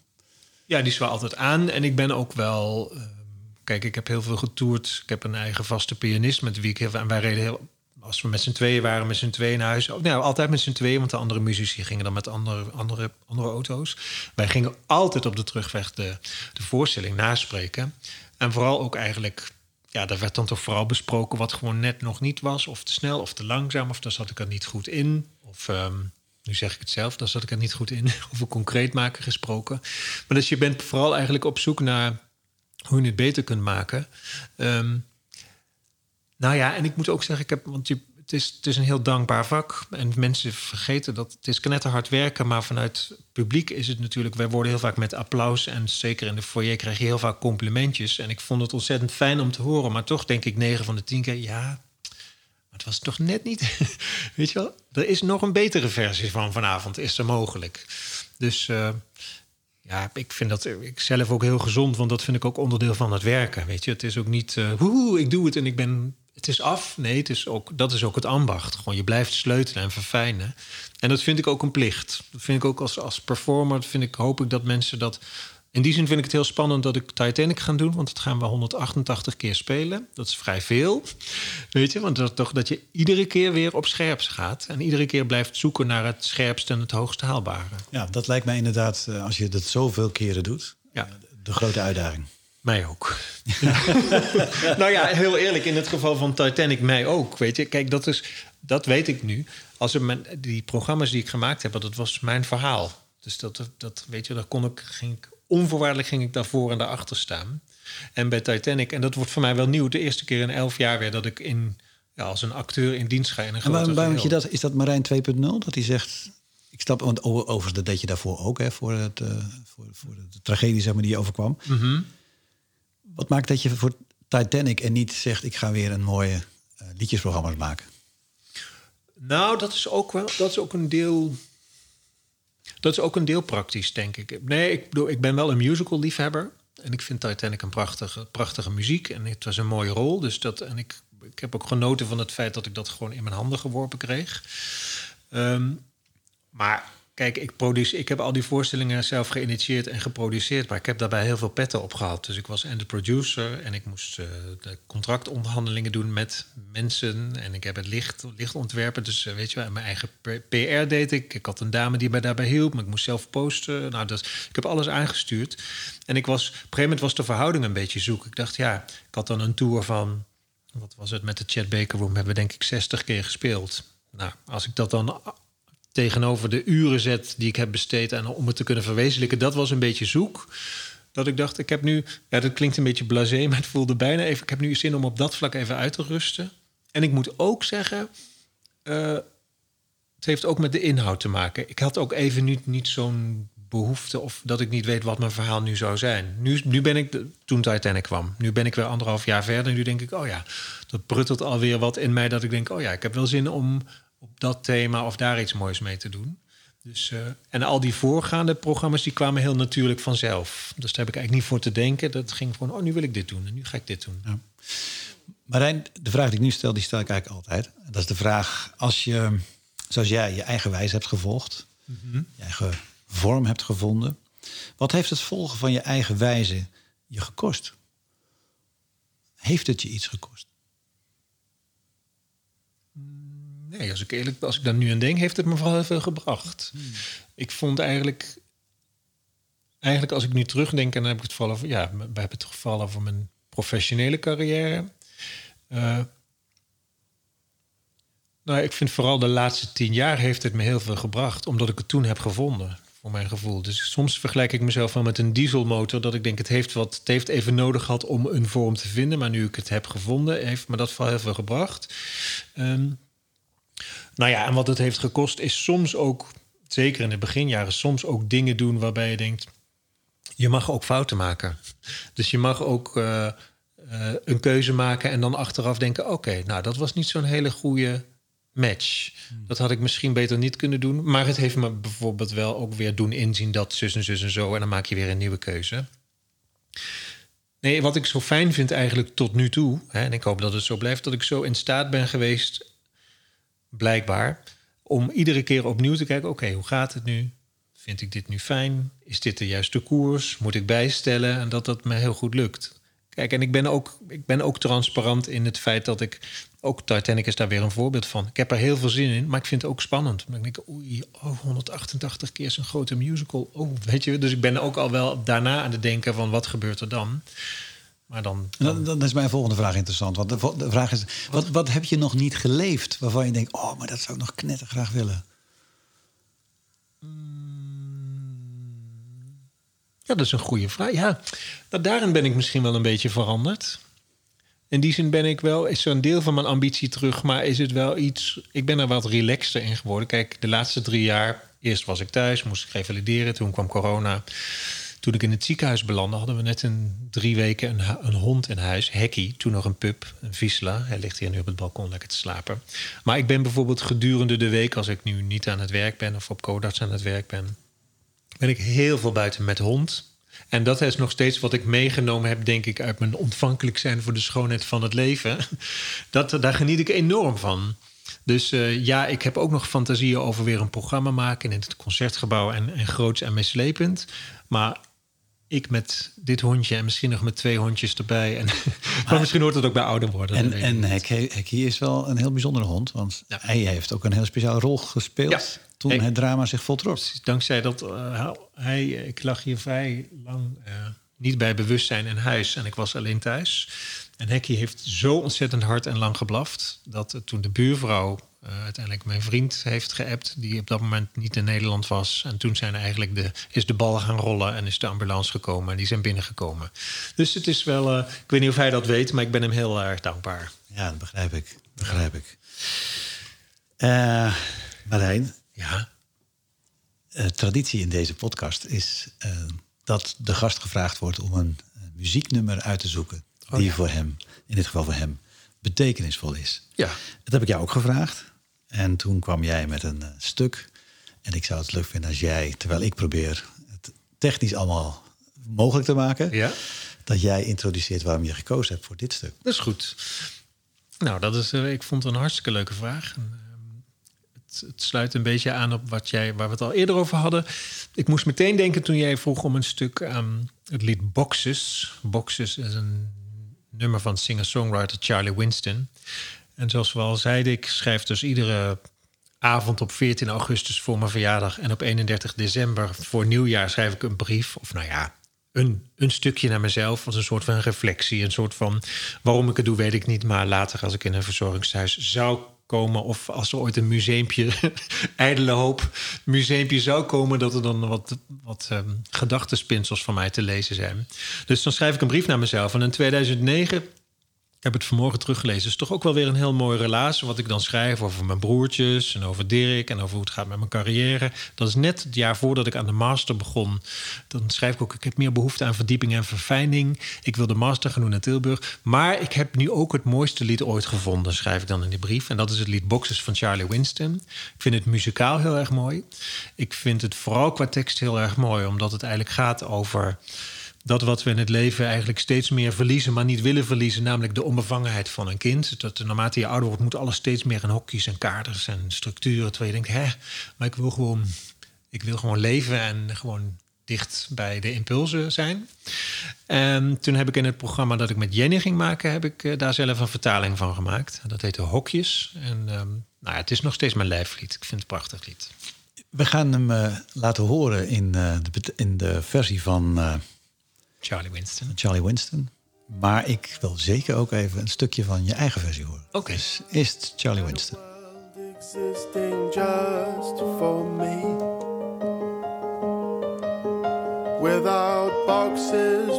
Ja, die is wel altijd aan. En ik ben ook wel. ehm, kijk, ik heb heel veel getoerd. Ik heb een eigen vaste pianist met wie ik heel. En wij reden heel. Als we met z'n tweeën waren, met z'n tweeën naar huis. Oh, nou, altijd met z'n tweeën, want de andere muzici gingen dan met andere, andere, andere auto's. Wij gingen altijd op de terugweg de, de voorstelling naspreken. En vooral ook eigenlijk. Ja, daar werd dan toch vooral besproken wat gewoon net nog niet was. Of te snel of te langzaam. Of daar zat ik er niet goed in. Of ehm, nu zeg ik het zelf, daar zat ik er niet goed in. Over concreet maken gesproken. Maar dus je bent vooral eigenlijk op zoek naar hoe je het beter kunt maken. Ehm, nou ja, en ik moet ook zeggen, ik heb, want je, het, is, het is een heel dankbaar vak. En mensen vergeten dat het is knetterhard werken. Maar vanuit publiek is het natuurlijk... Wij worden heel vaak met applaus. En zeker in de foyer krijg je heel vaak complimentjes. En ik vond het ontzettend fijn om te horen. Maar toch denk ik 9 van de 10 keer... ja, het was toch net niet. Weet je wel? Er is nog een betere versie van vanavond, is er mogelijk. Dus eh, ja, ik vind dat ik zelf ook heel gezond, want dat vind ik ook onderdeel van het werken. Weet je, het is ook niet, eh woehoe, ik doe het en ik ben, het is af. Nee, het is ook, dat is ook het ambacht. Gewoon, je blijft sleutelen en verfijnen. En dat vind ik ook een plicht. Dat vind ik ook als, als performer, vind ik, hoop ik dat mensen dat in die zin vind ik het heel spannend dat ik Titanic ga doen, want dat gaan we 188 keer spelen. Dat is vrij veel, weet je, want dat, toch dat je iedere keer weer op scherps gaat en iedere keer blijft zoeken naar het scherpste en het hoogst haalbare. Ja, dat lijkt mij inderdaad, eh, als je dat zoveel keren doet, Ja. de grote uitdaging. Mij ook. nou ja, heel eerlijk, in het geval van Titanic, mij ook. Weet je, kijk, dat, is, dat weet ik nu. Als er mijn, die programma's die ik gemaakt heb, dat was mijn verhaal. Dus dat, dat weet je, daar kon ik, ging ik onvoorwaardelijk ging ik daarvoor en daarachter staan. En bij Titanic, en dat wordt voor mij wel nieuw, de eerste keer in elf jaar weer dat ik in, ja, als een acteur in dienst ga in een En waarom, waarom je dat, is dat Marijn 2.0? Dat hij zegt, ik stap, want overigens dat deed je daarvoor ook, hè, voor, het, eh, voor, voor de tragedie zeg maar, die je overkwam. Mhm. Wat maakt dat je voor Titanic en niet zegt, ik ga weer een mooie eh, liedjesprogramma's maken? Nou, dat is ook wel, dat is ook een deel. Dat is ook een deel praktisch, denk ik. Nee, ik ik ben wel een musical liefhebber. En ik vind Titanic een prachtige, prachtige muziek. En het was een mooie rol. Dus dat, en ik, ik heb ook genoten van het feit dat ik dat gewoon in mijn handen geworpen kreeg. Ehm, maar kijk, ik, ik heb al die voorstellingen zelf geïnitieerd en geproduceerd. Maar ik heb daarbij heel veel petten opgehaald. Dus ik was en de producer en ik moest eh, de contractonderhandelingen doen met mensen. En ik heb het licht, licht ontwerpen. Dus eh, weet je wel, mijn eigen PR deed ik. Ik had een dame die mij daarbij hielp, maar ik moest zelf posten. Nou, dus, ik heb alles aangestuurd. En ik was, op een gegeven moment was de verhouding een beetje zoek. Ik dacht, ja, ik had dan een tour van wat was het met de Chat Baker Room? Hebben we denk ik 60 keer gespeeld. Nou, als ik dat dan tegenover de uren zet die ik heb besteed en om het te kunnen verwezenlijken, dat was een beetje zoek. Dat ik dacht, ik heb nu, ja, dat klinkt een beetje blasé, maar het voelde bijna even. Ik heb nu zin om op dat vlak even uit te rusten. En ik moet ook zeggen, eh, het heeft ook met de inhoud te maken. Ik had ook even niet, niet zo'n behoefte of dat ik niet weet wat mijn verhaal nu zou zijn. Nu, nu ben ik, toen Titanic kwam, nu ben ik weer anderhalf jaar verder. En nu denk ik, oh ja, dat pruttelt alweer wat in mij dat ik denk, oh ja, ik heb wel zin om op dat thema of daar iets moois mee te doen. Dus, eh, en al die voorgaande programma's die kwamen heel natuurlijk vanzelf. Dus daar heb ik eigenlijk niet voor te denken. Dat ging gewoon, oh, nu wil ik dit doen en nu ga ik dit doen. Marijn, de vraag die ik nu stel, die stel ik eigenlijk altijd. Dat is de vraag, als je, zoals jij, je eigen wijze hebt gevolgd... je eigen vorm hebt gevonden... wat heeft het volgen van je eigen wijze je gekost? Heeft het je iets gekost? Nee, als ik eerlijk als ik daar nu aan denk, heeft het me vooral heel veel gebracht. Ik vond eigenlijk, eigenlijk als ik nu terugdenk, en dan heb ik het vooral over, ja, we hebben het vooral over mijn professionele carrière. Uh, nou, ik vind vooral de laatste tien jaar heeft het me heel veel gebracht, omdat ik het toen heb gevonden, voor mijn gevoel. Dus soms vergelijk ik mezelf wel met een dieselmotor, dat ik denk het heeft wat, het heeft even nodig gehad om een vorm te vinden, maar nu ik het heb gevonden, heeft me dat vooral heel veel gebracht. Um, nou ja, en wat het heeft gekost is soms ook, zeker in de beginjaren, soms ook dingen doen waarbij je denkt, je mag ook fouten maken. Dus je mag ook uh, uh, een keuze maken en dan achteraf denken: oké, nou dat was niet zo'n hele goede match. Hmm. Dat had ik misschien beter niet kunnen doen. Maar het heeft me bijvoorbeeld wel ook weer doen inzien dat zus en zus en zo. En dan maak je weer een nieuwe keuze. Nee, wat ik zo fijn vind eigenlijk tot nu toe, hè, en ik hoop dat het zo blijft, dat ik zo in staat ben geweest, blijkbaar, om iedere keer opnieuw te kijken: oké, hoe gaat het nu? Vind ik dit nu fijn? Is dit de juiste koers? Moet ik bijstellen? En dat dat me heel goed lukt. Kijk, en ik ben ook, ik ben ook transparant in het feit dat ik ook Titanic is daar weer een voorbeeld van. Ik heb er heel veel zin in, maar ik vind het ook spannend. Ik denk, oei, oh, 188 keer zo'n grote musical. Oh, weet je, dus ik ben ook al wel daarna aan het denken van wat gebeurt er dan? Maar dan, dan... dan, is mijn volgende vraag interessant. Want de, de vraag is, wat, wat heb je nog niet geleefd waarvan je denkt, oh, maar dat zou ik nog knettergraag willen? Mm. Ja, dat is een goede vraag. Ja, nou, daarin ben ik misschien wel een beetje veranderd. In die zin ben ik wel, is zo'n deel van mijn ambitie terug, maar is het wel iets. Ik ben er wat relaxter in geworden. Kijk, de laatste drie jaar, eerst was ik thuis, moest ik revalideren, toen kwam corona. Toen ik in het ziekenhuis belandde, hadden we net een drie weken een, een hond in huis, Hekkie, toen nog een pup, een Visla. Hij ligt hier nu op het balkon lekker te slapen. Maar ik ben bijvoorbeeld gedurende de week, als ik nu niet aan het werk ben of op Codarts aan het werk ben, ben ik heel veel buiten met hond. En dat is nog steeds wat ik meegenomen heb, denk ik, uit mijn ontvankelijk zijn voor de schoonheid van het leven. Dat, daar geniet ik enorm van. Dus uh, ja, ik heb ook nog fantasieën over weer een programma maken in het concertgebouw en, en groots en meeslepend. Maar ik met dit hondje en misschien nog met twee hondjes erbij. En, maar misschien hoort het ook bij ouder worden. En, en Hekkie is wel een heel bijzondere hond. Want hij heeft ook een heel speciale rol gespeeld toen het drama zich voltrok. Dankzij dat uh, hij, ik lag hier vrij lang uh, niet bij bewustzijn in huis en ik was alleen thuis. En Hekkie heeft zo ontzettend hard en lang geblaft dat toen de buurvrouw uh, uiteindelijk mijn vriend heeft geappt, die op dat moment niet in Nederland was. En toen zijn eigenlijk de, is de bal gaan rollen en is de ambulance gekomen en die zijn binnengekomen. Dus het is wel, uh, ik weet niet of hij dat weet, maar ik ben hem heel erg dankbaar. Ja, dat begrijp ik. Begrijp ik. Uh, Marijn, ja. traditie in deze podcast is dat de gast gevraagd wordt om een muzieknummer uit te zoeken. Oh, die voor hem, in dit geval voor hem, betekenisvol is. Ja. Dat heb ik jou ook gevraagd. En toen kwam jij met een uh, stuk. En ik zou het leuk vinden als jij, terwijl ik probeer het technisch allemaal mogelijk te maken, ja. dat jij introduceert waarom je gekozen hebt voor dit stuk. Dat is goed. Nou, dat is, uh, ik vond het een hartstikke leuke vraag. Uh, het, het, sluit een beetje aan op wat jij, waar we het al eerder over hadden. Ik moest meteen denken toen jij vroeg om een stuk um, het lied Boxes. Boxes is een nummer van singer-songwriter Charlie Winston. En zoals we al zeiden, ik schrijf dus iedere avond op 14 augustus voor mijn verjaardag en op 31 december voor nieuwjaar schrijf ik een brief. Of nou ja, een, een stukje naar mezelf als een soort van reflectie. Een soort van waarom ik het doe, weet ik niet. Maar later, als ik in een verzorgingshuis zou komen, of als er ooit een museumpje, ijdele hoop, museumpje zou komen, dat er dan wat, wat gedachtenspinsels van mij te lezen zijn. Dus dan schrijf ik een brief naar mezelf. En in 2009 ik heb het vanmorgen teruggelezen. Het is toch ook wel weer een heel mooi relaas. Wat ik dan schrijf over mijn broertjes en over Dirk en over hoe het gaat met mijn carrière. Dat is net het jaar voordat ik aan de master begon. Dan schrijf ik ook: Ik heb meer behoefte aan verdieping en verfijning. Ik wil de master gaan doen in Tilburg. Maar ik heb nu ook het mooiste lied ooit gevonden, schrijf ik dan in die brief. En dat is het lied Boxes van Charlie Winston. Ik vind het muzikaal heel erg mooi. Ik vind het vooral qua tekst heel erg mooi, omdat het eigenlijk gaat over dat wat we in het leven eigenlijk steeds meer verliezen, maar niet willen verliezen, namelijk de onbevangenheid van een kind. Dat naarmate je ouder wordt, moet alles steeds meer in hokjes en kaders en structuren. Terwijl je denkt, hè, maar ik wil gewoon, ik wil gewoon leven en gewoon dicht bij de impulsen zijn. En toen heb ik in het programma dat ik met Jenny ging maken, heb ik eh, daar zelf een vertaling van gemaakt. Dat heette Hokjes. En um, nou ja, het is nog steeds mijn lijflied. Ik vind het een prachtig lied. We gaan hem uh, laten horen in, de, in de versie van Charlie Winston. Charlie Winston. Maar ik wil zeker ook even een stukje van je eigen versie horen. Oké. Dus eerst Charlie Winston. existing just for me. Without boxes,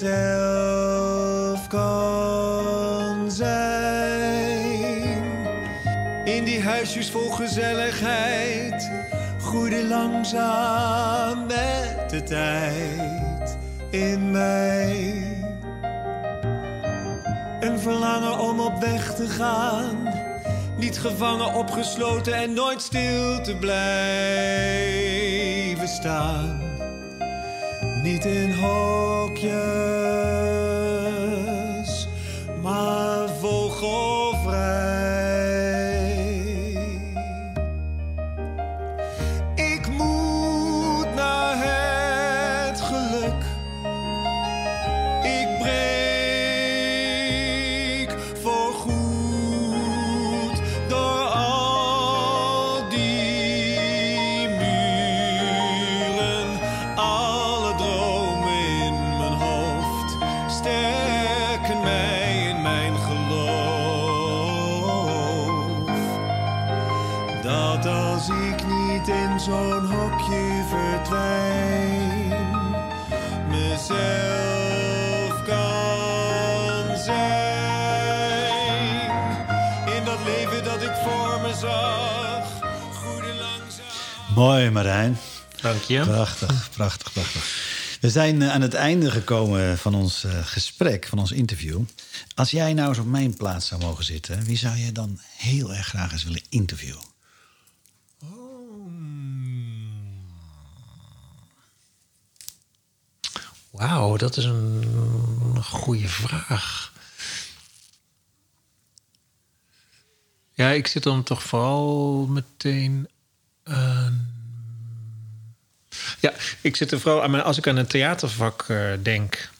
mezelf kan zijn. In die huisjes vol gezelligheid groeide langzaam met de tijd in mij. Een verlangen om op weg te gaan. Niet gevangen, opgesloten en nooit stil te blijven staan. Niet in hokjes, Mooi, Marijn. Dank je. Prachtig, prachtig, prachtig. We zijn eh, aan het einde gekomen van ons eh, gesprek, van ons interview. Als jij nou eens op mijn plaats zou mogen zitten, wie zou je dan heel erg graag eens willen interviewen? Wauw, dat is een goede vraag. Ja, ik zit dan toch vooral meteen aan. Ja, ik zit er vooral aan als ik aan een theatervak eh, denk.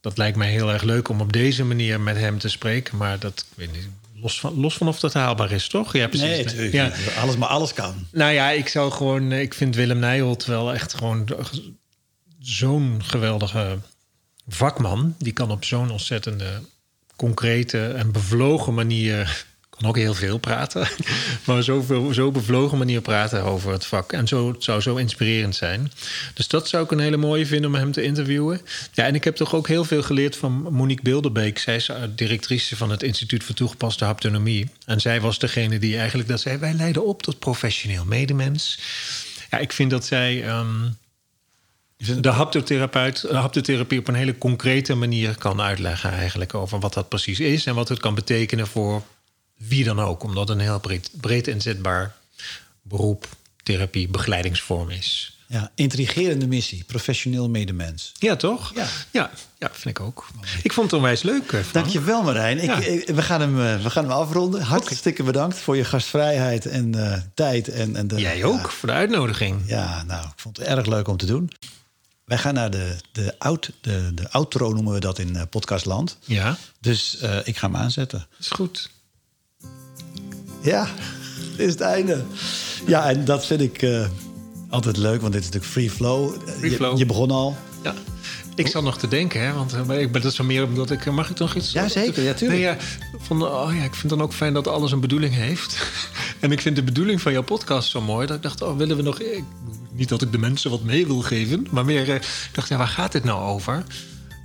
Dat lijkt mij heel erg leuk om op deze manier met hem te spreken, maar dat ik weet niet, los, van, los van of dat haalbaar is, toch? Ja, precies. Nee, natuurlijk. Ja. Alles, maar alles kan. Nou ja, ik zou gewoon. eh, Ik vind Willem Nijholt wel echt gewoon zo'n geweldige vakman. Die kan op zo'n ontzettende concrete en bevlogen manier. Kan ook heel veel praten, maar zoveel, zo bevlogen manier praten over het vak. En zo, het zou zo inspirerend zijn. Dus dat zou ik een hele mooie vinden om hem te interviewen. Ja, en ik heb toch ook heel veel geleerd van Monique Bilderbeek. Zij is eh, directrice van het Instituut voor Toegepaste Haptonomie. En zij was degene die eigenlijk dat zei: wij leiden op tot professioneel medemens. Ja, ik vind dat zij. ehm, de haptotherapeut, de haptotherapie op een hele concrete manier kan uitleggen eigenlijk over wat dat precies is en wat het kan betekenen voor wie dan ook, omdat het een heel breed, breed inzetbaar beroep, therapie, begeleidingsvorm is. Ja, intrigerende missie, professioneel medemens. Ja, toch? Ja. ja, ja, vind ik ook. Ik vond het onwijs leuk. eh, Frank. Dankjewel Marijn. Ik, Ja. ik- we, gaan hem, eh, we gaan hem afronden. Hartstikke bedankt voor je gastvrijheid en eh, tijd. En, en de, Jij ja, ook, voor de uitnodiging. Ja, nou, ik vond het erg leuk om te doen. Wij gaan naar de, de, out, de, de outro, noemen we dat in eh, podcastland. Ja, Dus eh, ik ga hem aanzetten. is goed. Ja, is het einde. Ja, en dat vind ik, eh, Altijd leuk, want dit is natuurlijk free flow. Free je, flow. je begon al. Ja. Ik zat nog te denken, hè, want eh, ik ben dat zo meer omdat ik. Mag ik nog iets? Ja, zeker. Ja, tuurlijk. Nee, ja, van, oh ja, ik vind dan ook fijn dat alles een bedoeling heeft. en ik vind de bedoeling van jouw podcast zo mooi dat ik dacht, oh, willen we nog. Ik, niet dat ik de mensen wat mee wil geven, maar meer. eh, ik dacht, ja, waar gaat dit nou over?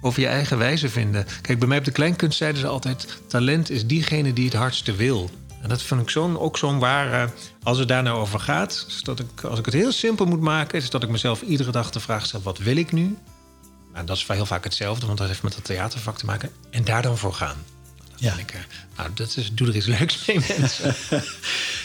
Over je eigen wijze vinden. Kijk, bij mij op de kleinkunst zeiden ze altijd: talent is diegene die het hardste wil. En dat vind ik zo'n, ook zo'n waar. als het daar nou over gaat, is dat ik, als ik het heel simpel moet maken, is dat ik mezelf iedere dag de vraag stel: wat wil ik nu? Nou, dat is heel vaak hetzelfde, want dat heeft met het theatervak te maken. En daar dan voor gaan. Ja. ik, eh, nou, dat is, doe er iets leuks mee, mensen.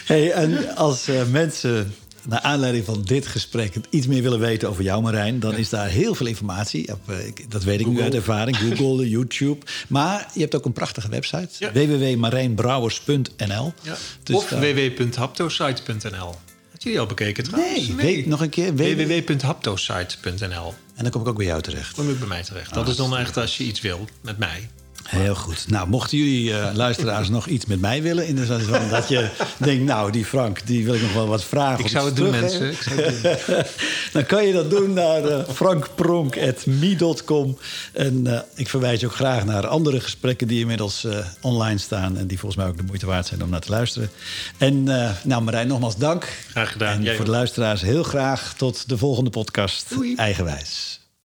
Hey, en als eh, mensen naar aanleiding van dit gesprek iets meer willen weten over jou, Marijn, dan is daar heel veel informatie. Op, eh, ik- dat weet ik nu Google. uit ervaring. Google, YouTube. Maar je hebt ook een prachtige website. Ja. www.marijnbrouwers.nl. Ja. Dus of daar- www.haptosite.nl. Had jullie al bekeken trouwens? Nee, weet nog een keer. www. www.haptosite.nl. En dan kom ik ook bij jou terecht. Kom ik bij mij terecht. Dat is dan echt als je iets wil met mij. Heel goed. Nou, mochten jullie eh, luisteraars nog iets met mij willen... in de zin van dat je denkt, nou, die Frank, die wil ik nog wel wat vragen. Ik zou het doen, mensen. Ik zou het doen. Dan kan je dat doen naar eh, frankpronk.me.com. En eh, ik verwijs je ook graag naar andere gesprekken die inmiddels eh, online staan... en die volgens mij ook de moeite waard zijn om naar te luisteren. En eh, nou, Marijn, nogmaals dank. Graag gedaan. En Jij voor de luisteraars heel graag tot de volgende podcast Doei. Eigenwijs.